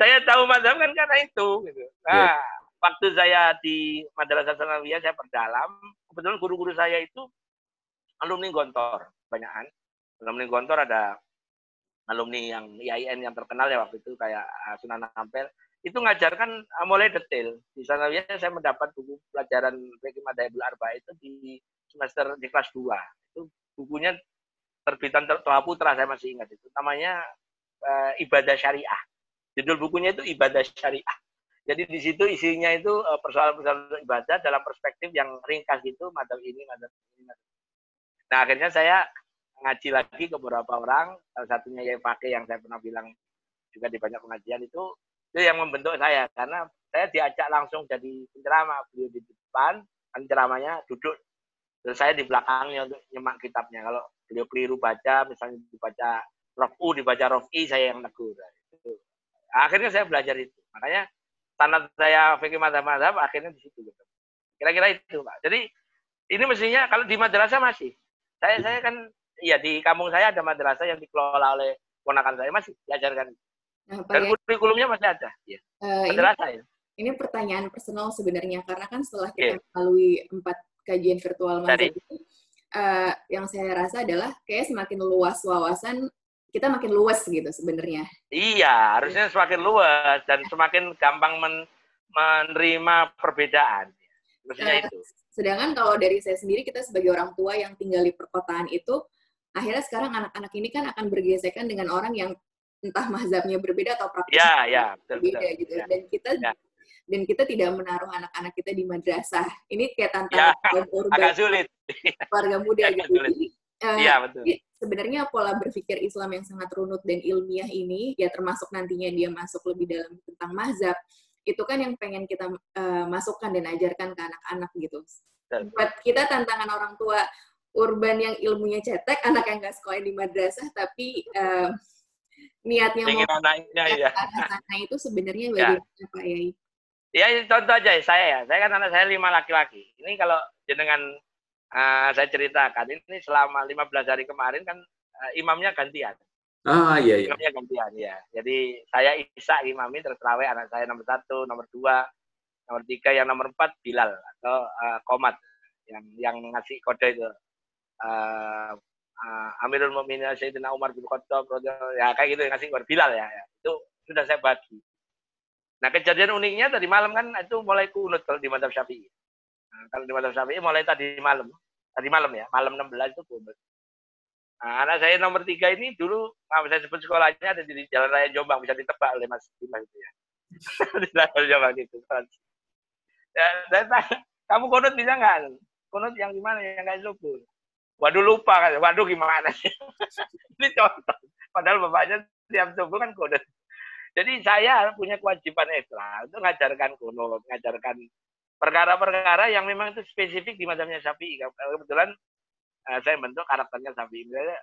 Saya tahu madhab kan karena itu. Gitu. Nah, yeah. waktu saya di Madrasah Sanawiyah saya perdalam, kebetulan guru-guru saya itu alumni Gontor, banyakan. Alumni Gontor ada alumni yang IAIN yang terkenal ya waktu itu kayak ah, Sunan Ampel itu ngajarkan uh, mulai detail. Di sana ya saya mendapat buku pelajaran Fikih Madhabul Arba itu di semester di kelas 2. Itu bukunya terbitan Toha Putra saya masih ingat itu. Namanya uh, Ibadah Syariah. Judul bukunya itu Ibadah Syariah. Jadi di situ isinya itu uh, persoalan-persoalan ibadah dalam perspektif yang ringkas itu madhab ini, madhab ini, Nah akhirnya saya ngaji lagi ke beberapa orang, salah satunya yang pakai yang saya pernah bilang juga di banyak pengajian itu. Itu yang membentuk saya karena saya diajak langsung jadi penceramah. Beliau di depan kan ceramahnya duduk. Dan saya di belakangnya untuk nyemak kitabnya. Kalau beliau keliru baca misalnya dibaca rof u dibaca rof i saya yang negur. Itu. Akhirnya saya belajar itu makanya tanah saya fikih madhab madhab akhirnya di situ gitu. kira-kira itu pak jadi ini mestinya kalau di madrasah masih saya saya kan ya di kampung saya ada madrasah yang dikelola oleh ponakan saya masih diajarkan Nah, Dan ya? kurikulumnya masih ada. Ya. Uh, ini, rasa, ya. ini pertanyaan personal sebenarnya karena kan setelah kita yeah. melalui empat kajian virtual Mas uh, yang saya rasa adalah kayak semakin luas wawasan kita makin luas gitu sebenarnya. Iya, harusnya semakin luas dan semakin gampang men menerima perbedaan. Maksudnya uh, itu. Sedangkan kalau dari saya sendiri kita sebagai orang tua yang tinggal di perkotaan itu akhirnya sekarang anak-anak ini kan akan bergesekan dengan orang yang entah mazhabnya berbeda atau praktisnya ya, ya, berbeda betul, gitu ya. dan kita ya. dan kita tidak menaruh anak-anak kita di madrasah ini kayak tantangan ya, agak sulit warga muda agak gitu sulit. Uh, ya, betul. sebenarnya pola berpikir Islam yang sangat runut dan ilmiah ini ya termasuk nantinya dia masuk lebih dalam tentang mazhab itu kan yang pengen kita uh, masukkan dan ajarkan ke anak-anak gitu buat kita tantangan orang tua urban yang ilmunya cetek anak yang nggak sekolah di madrasah tapi uh, niatnya ingin mau anaknya ya sana itu sebenarnya ya. bagaimana Pak Yai? Ya contoh aja ya, saya ya, saya kan anak saya lima laki-laki. Ini kalau jenengan uh, saya ceritakan ini selama 15 hari kemarin kan uh, imamnya gantian. Ah iya iya. Imamnya gantian ya. Jadi saya Isa imami terus terawih anak saya nomor satu, nomor dua, nomor tiga, yang nomor empat Bilal atau uh, Komat yang yang ngasih kode itu. Uh, uh, Amirul Mukminin Sayyidina Umar bin Khattab ya kayak gitu yang ngasih kabar Bilal ya, ya. Itu sudah saya bagi. Nah, kejadian uniknya tadi malam kan itu mulai kunut kalau di Madhab Syafi'i. Nah, kalau di Madhab Syafi'i mulai tadi malam. Tadi malam ya, malam 16 itu kunut. Nah, anak saya nomor tiga ini dulu, maaf saya sebut sekolahnya ada di Jalan Raya Jombang, bisa ditebak oleh Mas Dimas itu ya. di Jalan Jombang itu. Ya, saya tanya, kamu kunut bisa nggak? Kunut yang gimana? Yang kayak subuh. Waduh lupa kan, waduh gimana sih? Ini contoh. Padahal bapaknya tiap subuh kan kode. Jadi saya punya kewajiban ekstra untuk mengajarkan kunut, mengajarkan perkara-perkara yang memang itu spesifik di madhabnya Syafi'i. Kebetulan uh, saya bentuk karakternya Syafi'i. Misalnya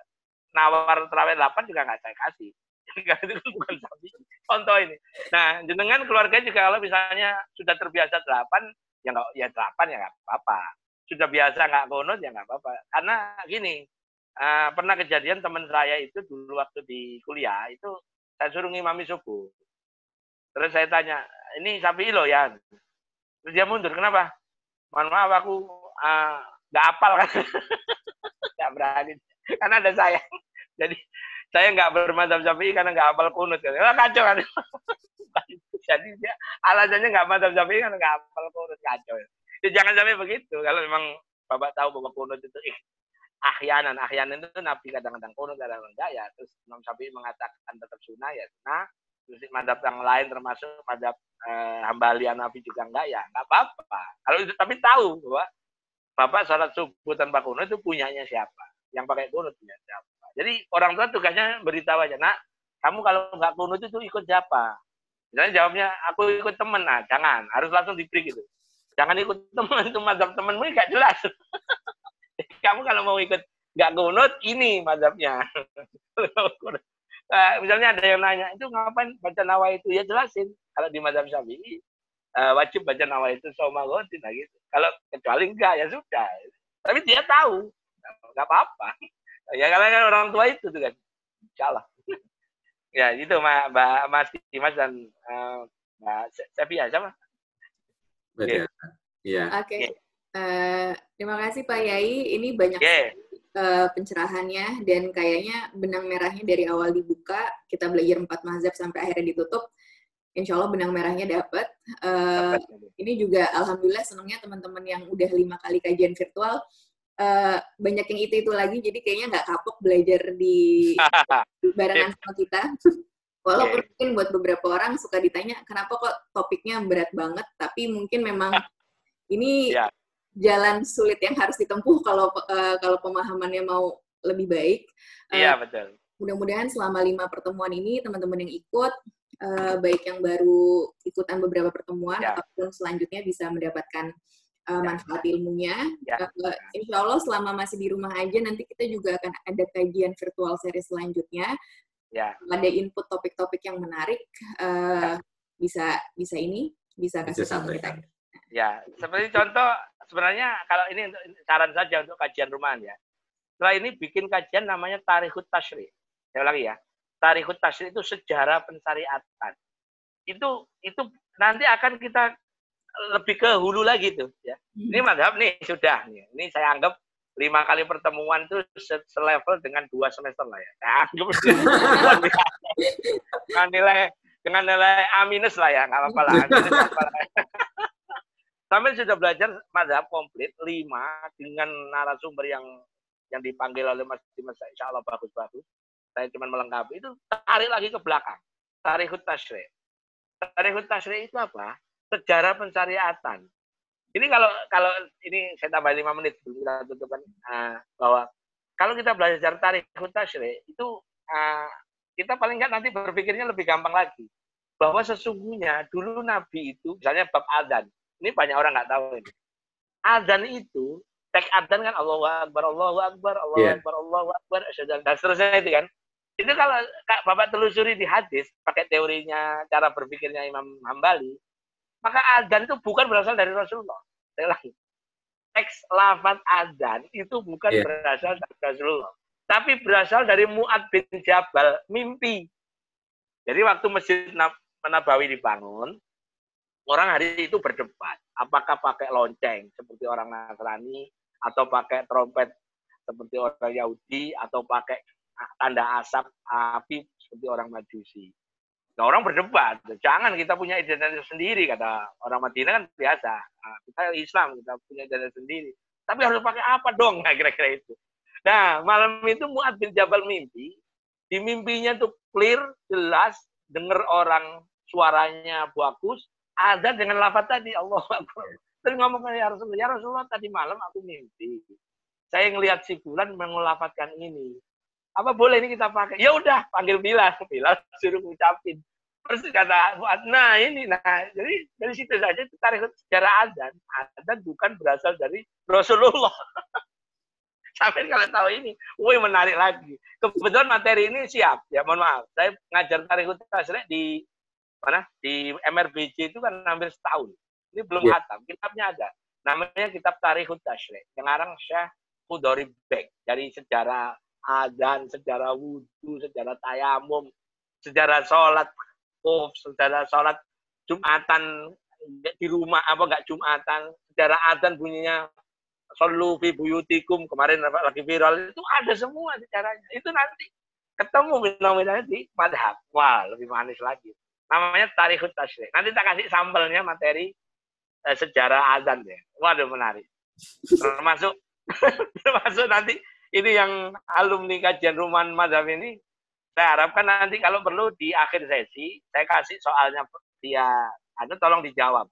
nawar terawih 8 juga nggak saya kasih. Itu kan bukan Syafi'i. Contoh ini. Nah, jenengan keluarga juga kalau misalnya sudah terbiasa 8, ya nggak ya 8 ya nggak apa-apa sudah biasa nggak kunut ya nggak apa-apa. Karena gini, uh, pernah kejadian teman saya itu dulu waktu di kuliah itu saya suruh ngimami subuh. Terus saya tanya, ini sapi lo ya? Terus dia mundur, kenapa? Mohon maaf aku uh, nggak apal kan, nggak berani. Karena ada saya. Jadi saya nggak bermadzhab sapi karena nggak apal kunut. Kan. kacau kan. Jadi dia alasannya nggak madzhab sapi karena nggak apal kunut kacau. Ya, jangan sampai begitu. Kalau memang Bapak tahu bahwa kunut itu eh, ahyanan. Ahyanan itu Nabi kadang-kadang kunut, kadang-kadang enggak ya. Terus Imam Syafi'i mengatakan tetap sunnah ya sunnah. Terus madhab yang lain termasuk madhab eh, hambalian Nabi juga enggak ya. Enggak apa-apa. Kalau itu tapi tahu bahwa Bapak sholat subuh tanpa kunut itu punyanya siapa. Yang pakai kunut punya siapa. Jadi orang tua tugasnya beritahu aja, nak, kamu kalau nggak kunut itu ikut siapa? Misalnya jawabnya, aku ikut temen. Nah, jangan. Harus langsung diberi gitu. Jangan ikut teman itu mazhab temanmu gak jelas. Kamu kalau mau ikut gak gunut, ini mazhabnya. nah, misalnya ada yang nanya, itu ngapain baca nawa itu? Ya jelasin. Kalau di mazhab syafi'i, uh, wajib baca nawa itu sama godin nah gitu. Kalau kecuali enggak ya sudah. Tapi dia tahu, nggak apa-apa. Ya karena kan orang tua itu tuh kan, insyaallah. ya itu Mbak, Mbak Mas Dimas dan uh, Mbak sama. Betul. Iya. Oke. Okay. Uh, terima kasih Pak Yai. Ini banyak yeah. Uh, pencerahannya dan kayaknya benang merahnya dari awal dibuka kita belajar empat mazhab sampai akhirnya ditutup insya Allah benang merahnya dapat. Uh, ini juga alhamdulillah senangnya teman-teman yang udah lima kali kajian virtual uh, banyak yang itu itu lagi, jadi kayaknya nggak kapok belajar di barengan sama kita. Walaupun mungkin buat beberapa orang suka ditanya kenapa kok topiknya berat banget, tapi mungkin memang ini yeah. Jalan sulit yang harus ditempuh kalau uh, kalau pemahamannya mau lebih baik. Iya yeah, betul. Mudah-mudahan selama lima pertemuan ini teman-teman yang ikut uh, baik yang baru ikutan beberapa pertemuan ya. ataupun selanjutnya bisa mendapatkan uh, manfaat ilmunya. Ya. Uh, insya Allah selama masih di rumah aja nanti kita juga akan ada kajian virtual seri selanjutnya. Ya. Ada input topik-topik yang menarik uh, ya. bisa bisa ini bisa kasih tahu kita. Ya, seperti contoh sebenarnya kalau ini untuk saran saja untuk kajian rumahan ya. Setelah ini bikin kajian namanya Tarikhut Tashri. Saya lagi ya tarikut tasir itu sejarah pensyariatan. Itu itu nanti akan kita lebih ke hulu lagi tuh ya. Hmm. Ini madhab nih sudah nih. Ini saya anggap lima kali pertemuan itu selevel dengan dua semester lah ya. Saya anggap dengan nilai dengan nilai A minus lah ya, nggak apa-apa lah. Sampai sudah belajar madhab komplit lima dengan narasumber yang yang dipanggil oleh Mas Dimas, insya Allah bagus-bagus. Saya cuma melengkapi itu tarik lagi ke belakang. Tarik tasri tarik tasri itu apa? Sejarah pensyariatan ini kalau kalau ini saya tambah lima menit kita tutupkan. Uh, bahwa kalau kita belajar tarik tasri itu uh, kita paling nggak nanti berpikirnya lebih gampang lagi. Bahwa sesungguhnya dulu Nabi itu misalnya bab adzan ini banyak orang nggak tahu ini adzan itu tek adzan kan Allahu Akbar Allahu Akbar Allahu yeah. Akbar Allahu Akbar dan seterusnya itu kan itu kalau Bapak telusuri di hadis, pakai teorinya, cara berpikirnya Imam Hambali, maka adzan itu bukan berasal dari Rasulullah. Saya lagi. Teks lafaz adzan itu bukan yeah. berasal dari Rasulullah. Tapi berasal dari Mu'ad bin Jabal, mimpi. Jadi waktu Masjid Nabawi dibangun, orang hari itu berdebat. Apakah pakai lonceng seperti orang Nasrani, atau pakai trompet seperti orang Yahudi, atau pakai tanda asap api seperti orang majusi. Nah, orang berdebat, jangan kita punya identitas sendiri kata orang Madinah kan biasa. Nah, kita Islam kita punya identitas sendiri. Tapi harus pakai apa dong? Nah, kira-kira itu. Nah, malam itu Mu'ad bin Jabal mimpi. Di mimpinya tuh clear, jelas, dengar orang suaranya bagus, ada dengan lafaz tadi Allah Terus ngomong ya Rasulullah, ya Rasulullah tadi malam aku mimpi. Saya ngelihat si bulan mengulafatkan ini apa boleh ini kita pakai? Ya udah, panggil Bilal. Bilal suruh ngucapin. Terus kata Fuad, nah ini, nah jadi dari situ saja tarik sejarah azan. Azan bukan berasal dari Rasulullah. Sampai kalau tahu ini, woi menarik lagi. Kebetulan materi ini siap, ya mohon maaf. Saya ngajar tarik tasrek di mana di MRBJ itu kan hampir setahun. Ini belum yeah. hatam, kitabnya ada. Namanya kitab Tarikhut Tashrek. Yang Syekh Khudori Bek dari sejarah adzan, sejarah wudhu, sejarah tayamum, sejarah sholat, oh, sejarah sholat jumatan di rumah apa enggak jumatan, sejarah adzan bunyinya solu fi buyutikum kemarin lagi viral itu ada semua sejarahnya. Itu nanti ketemu fenomena di madhab. Wah, lebih manis lagi. Namanya Tarikhut Tashrik. Nanti tak kasih sampelnya materi eh, sejarah adzan deh. Waduh, menarik. Termasuk termasuk nanti ini yang alumni kajian rumahan madhab ini, saya harapkan nanti kalau perlu di akhir sesi, saya kasih soalnya dia, ada tolong dijawab.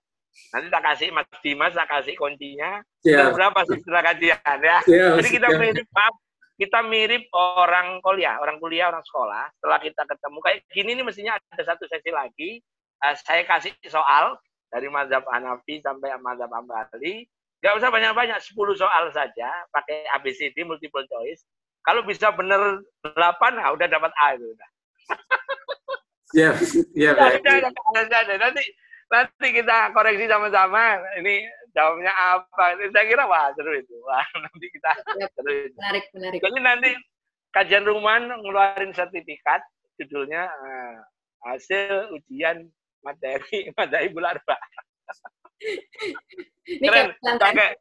Nanti tak kasih Mas Dimas, tak kasih kuncinya. Yeah. Berapa setelah kajian ya. Yeah, Jadi kita mirip, maaf, kita mirip orang kuliah, orang kuliah, orang sekolah. Setelah kita ketemu kayak gini ini mestinya ada satu sesi lagi. Uh, saya kasih soal dari Mazhab Hanafi sampai Mazhab Ambali. Gak usah banyak-banyak, 10 soal saja, pakai ABCD, multiple choice. Kalau bisa benar 8, nah udah dapat A itu udah. Siap, siap. Ya, nanti nanti kita koreksi sama-sama. Ini jawabnya apa? Saya kira wah seru itu. Wah nanti kita seru itu. Menarik, menarik. Jadi nanti kajian rumah ngeluarin sertifikat judulnya uh, hasil ujian materi materi bulan Pak. Keren. Pakai,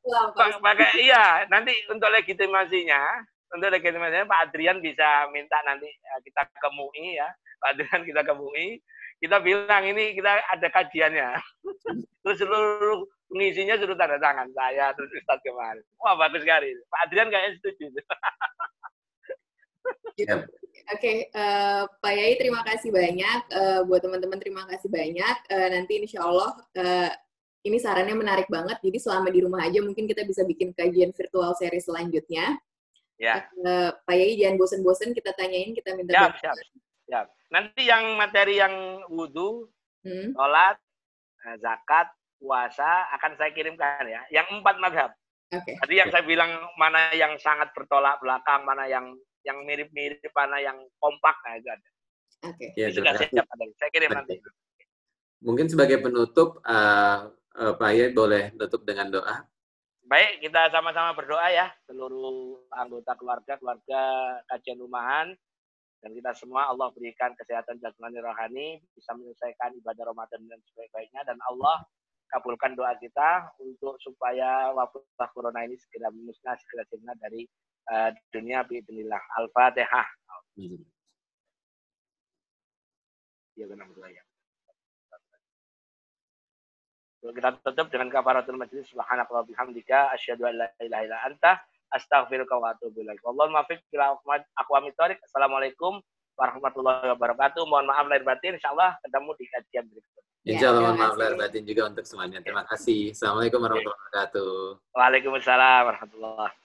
pakai iya nanti untuk legitimasinya untuk legitimasinya Pak Adrian bisa minta nanti eh, kita ke MUI ya Pak Adrian kita ke MUI kita bilang ini kita ada kajiannya terus seluruh pengisinya suruh tanda tangan saya terus Ustaz kemarin wah bagus sekali Pak Adrian kayaknya setuju Oke, okay, uh, eh, Pak Yai terima kasih banyak. Uh, buat teman-teman terima kasih banyak. Uh, nanti insya Allah uh, ini sarannya menarik banget. Jadi selama di rumah aja mungkin kita bisa bikin kajian virtual seri selanjutnya. Ya. Uh, Pak Yai jangan bosen-bosen kita tanyain, kita minta. Siap, siap, siap. Nanti yang materi yang wudhu, hmm. sholat, zakat, puasa akan saya kirimkan ya. Yang empat madhab. Okay. Tadi yang saya bilang mana yang sangat bertolak belakang, mana yang yang mirip-mirip mana yang kompak nah itu ada. Oke. Okay. Ya, sudah siap ada. Saya kirim nanti. Mungkin sebagai penutup, uh, uh, Pak Ayat boleh tutup dengan doa. Baik, kita sama-sama berdoa ya seluruh anggota keluarga, keluarga kajian rumahan dan kita semua Allah berikan kesehatan jasmani rohani bisa menyelesaikan ibadah Ramadan dan sebaik-baiknya dan Allah kabulkan doa kita untuk supaya wabah corona ini segera musnah segera sirna dari uh, dunia biidnillah. Al-Fatihah. Ya benar ya. Kita tutup dengan kafaratul majlis subhanaka wa bihamdika asyhadu an la ilaha illa anta astaghfiruka wa atubu ilaik. Wallahu muwaffiq ila aqwamit. Assalamualaikum warahmatullahi wabarakatuh. Mohon maaf lahir batin. Insyaallah ketemu di kajian berikutnya. Insya Allah mohon maaf lahir batin juga untuk semuanya. Terima kasih. Assalamualaikum warahmatullahi wabarakatuh. Waalaikumsalam warahmatullahi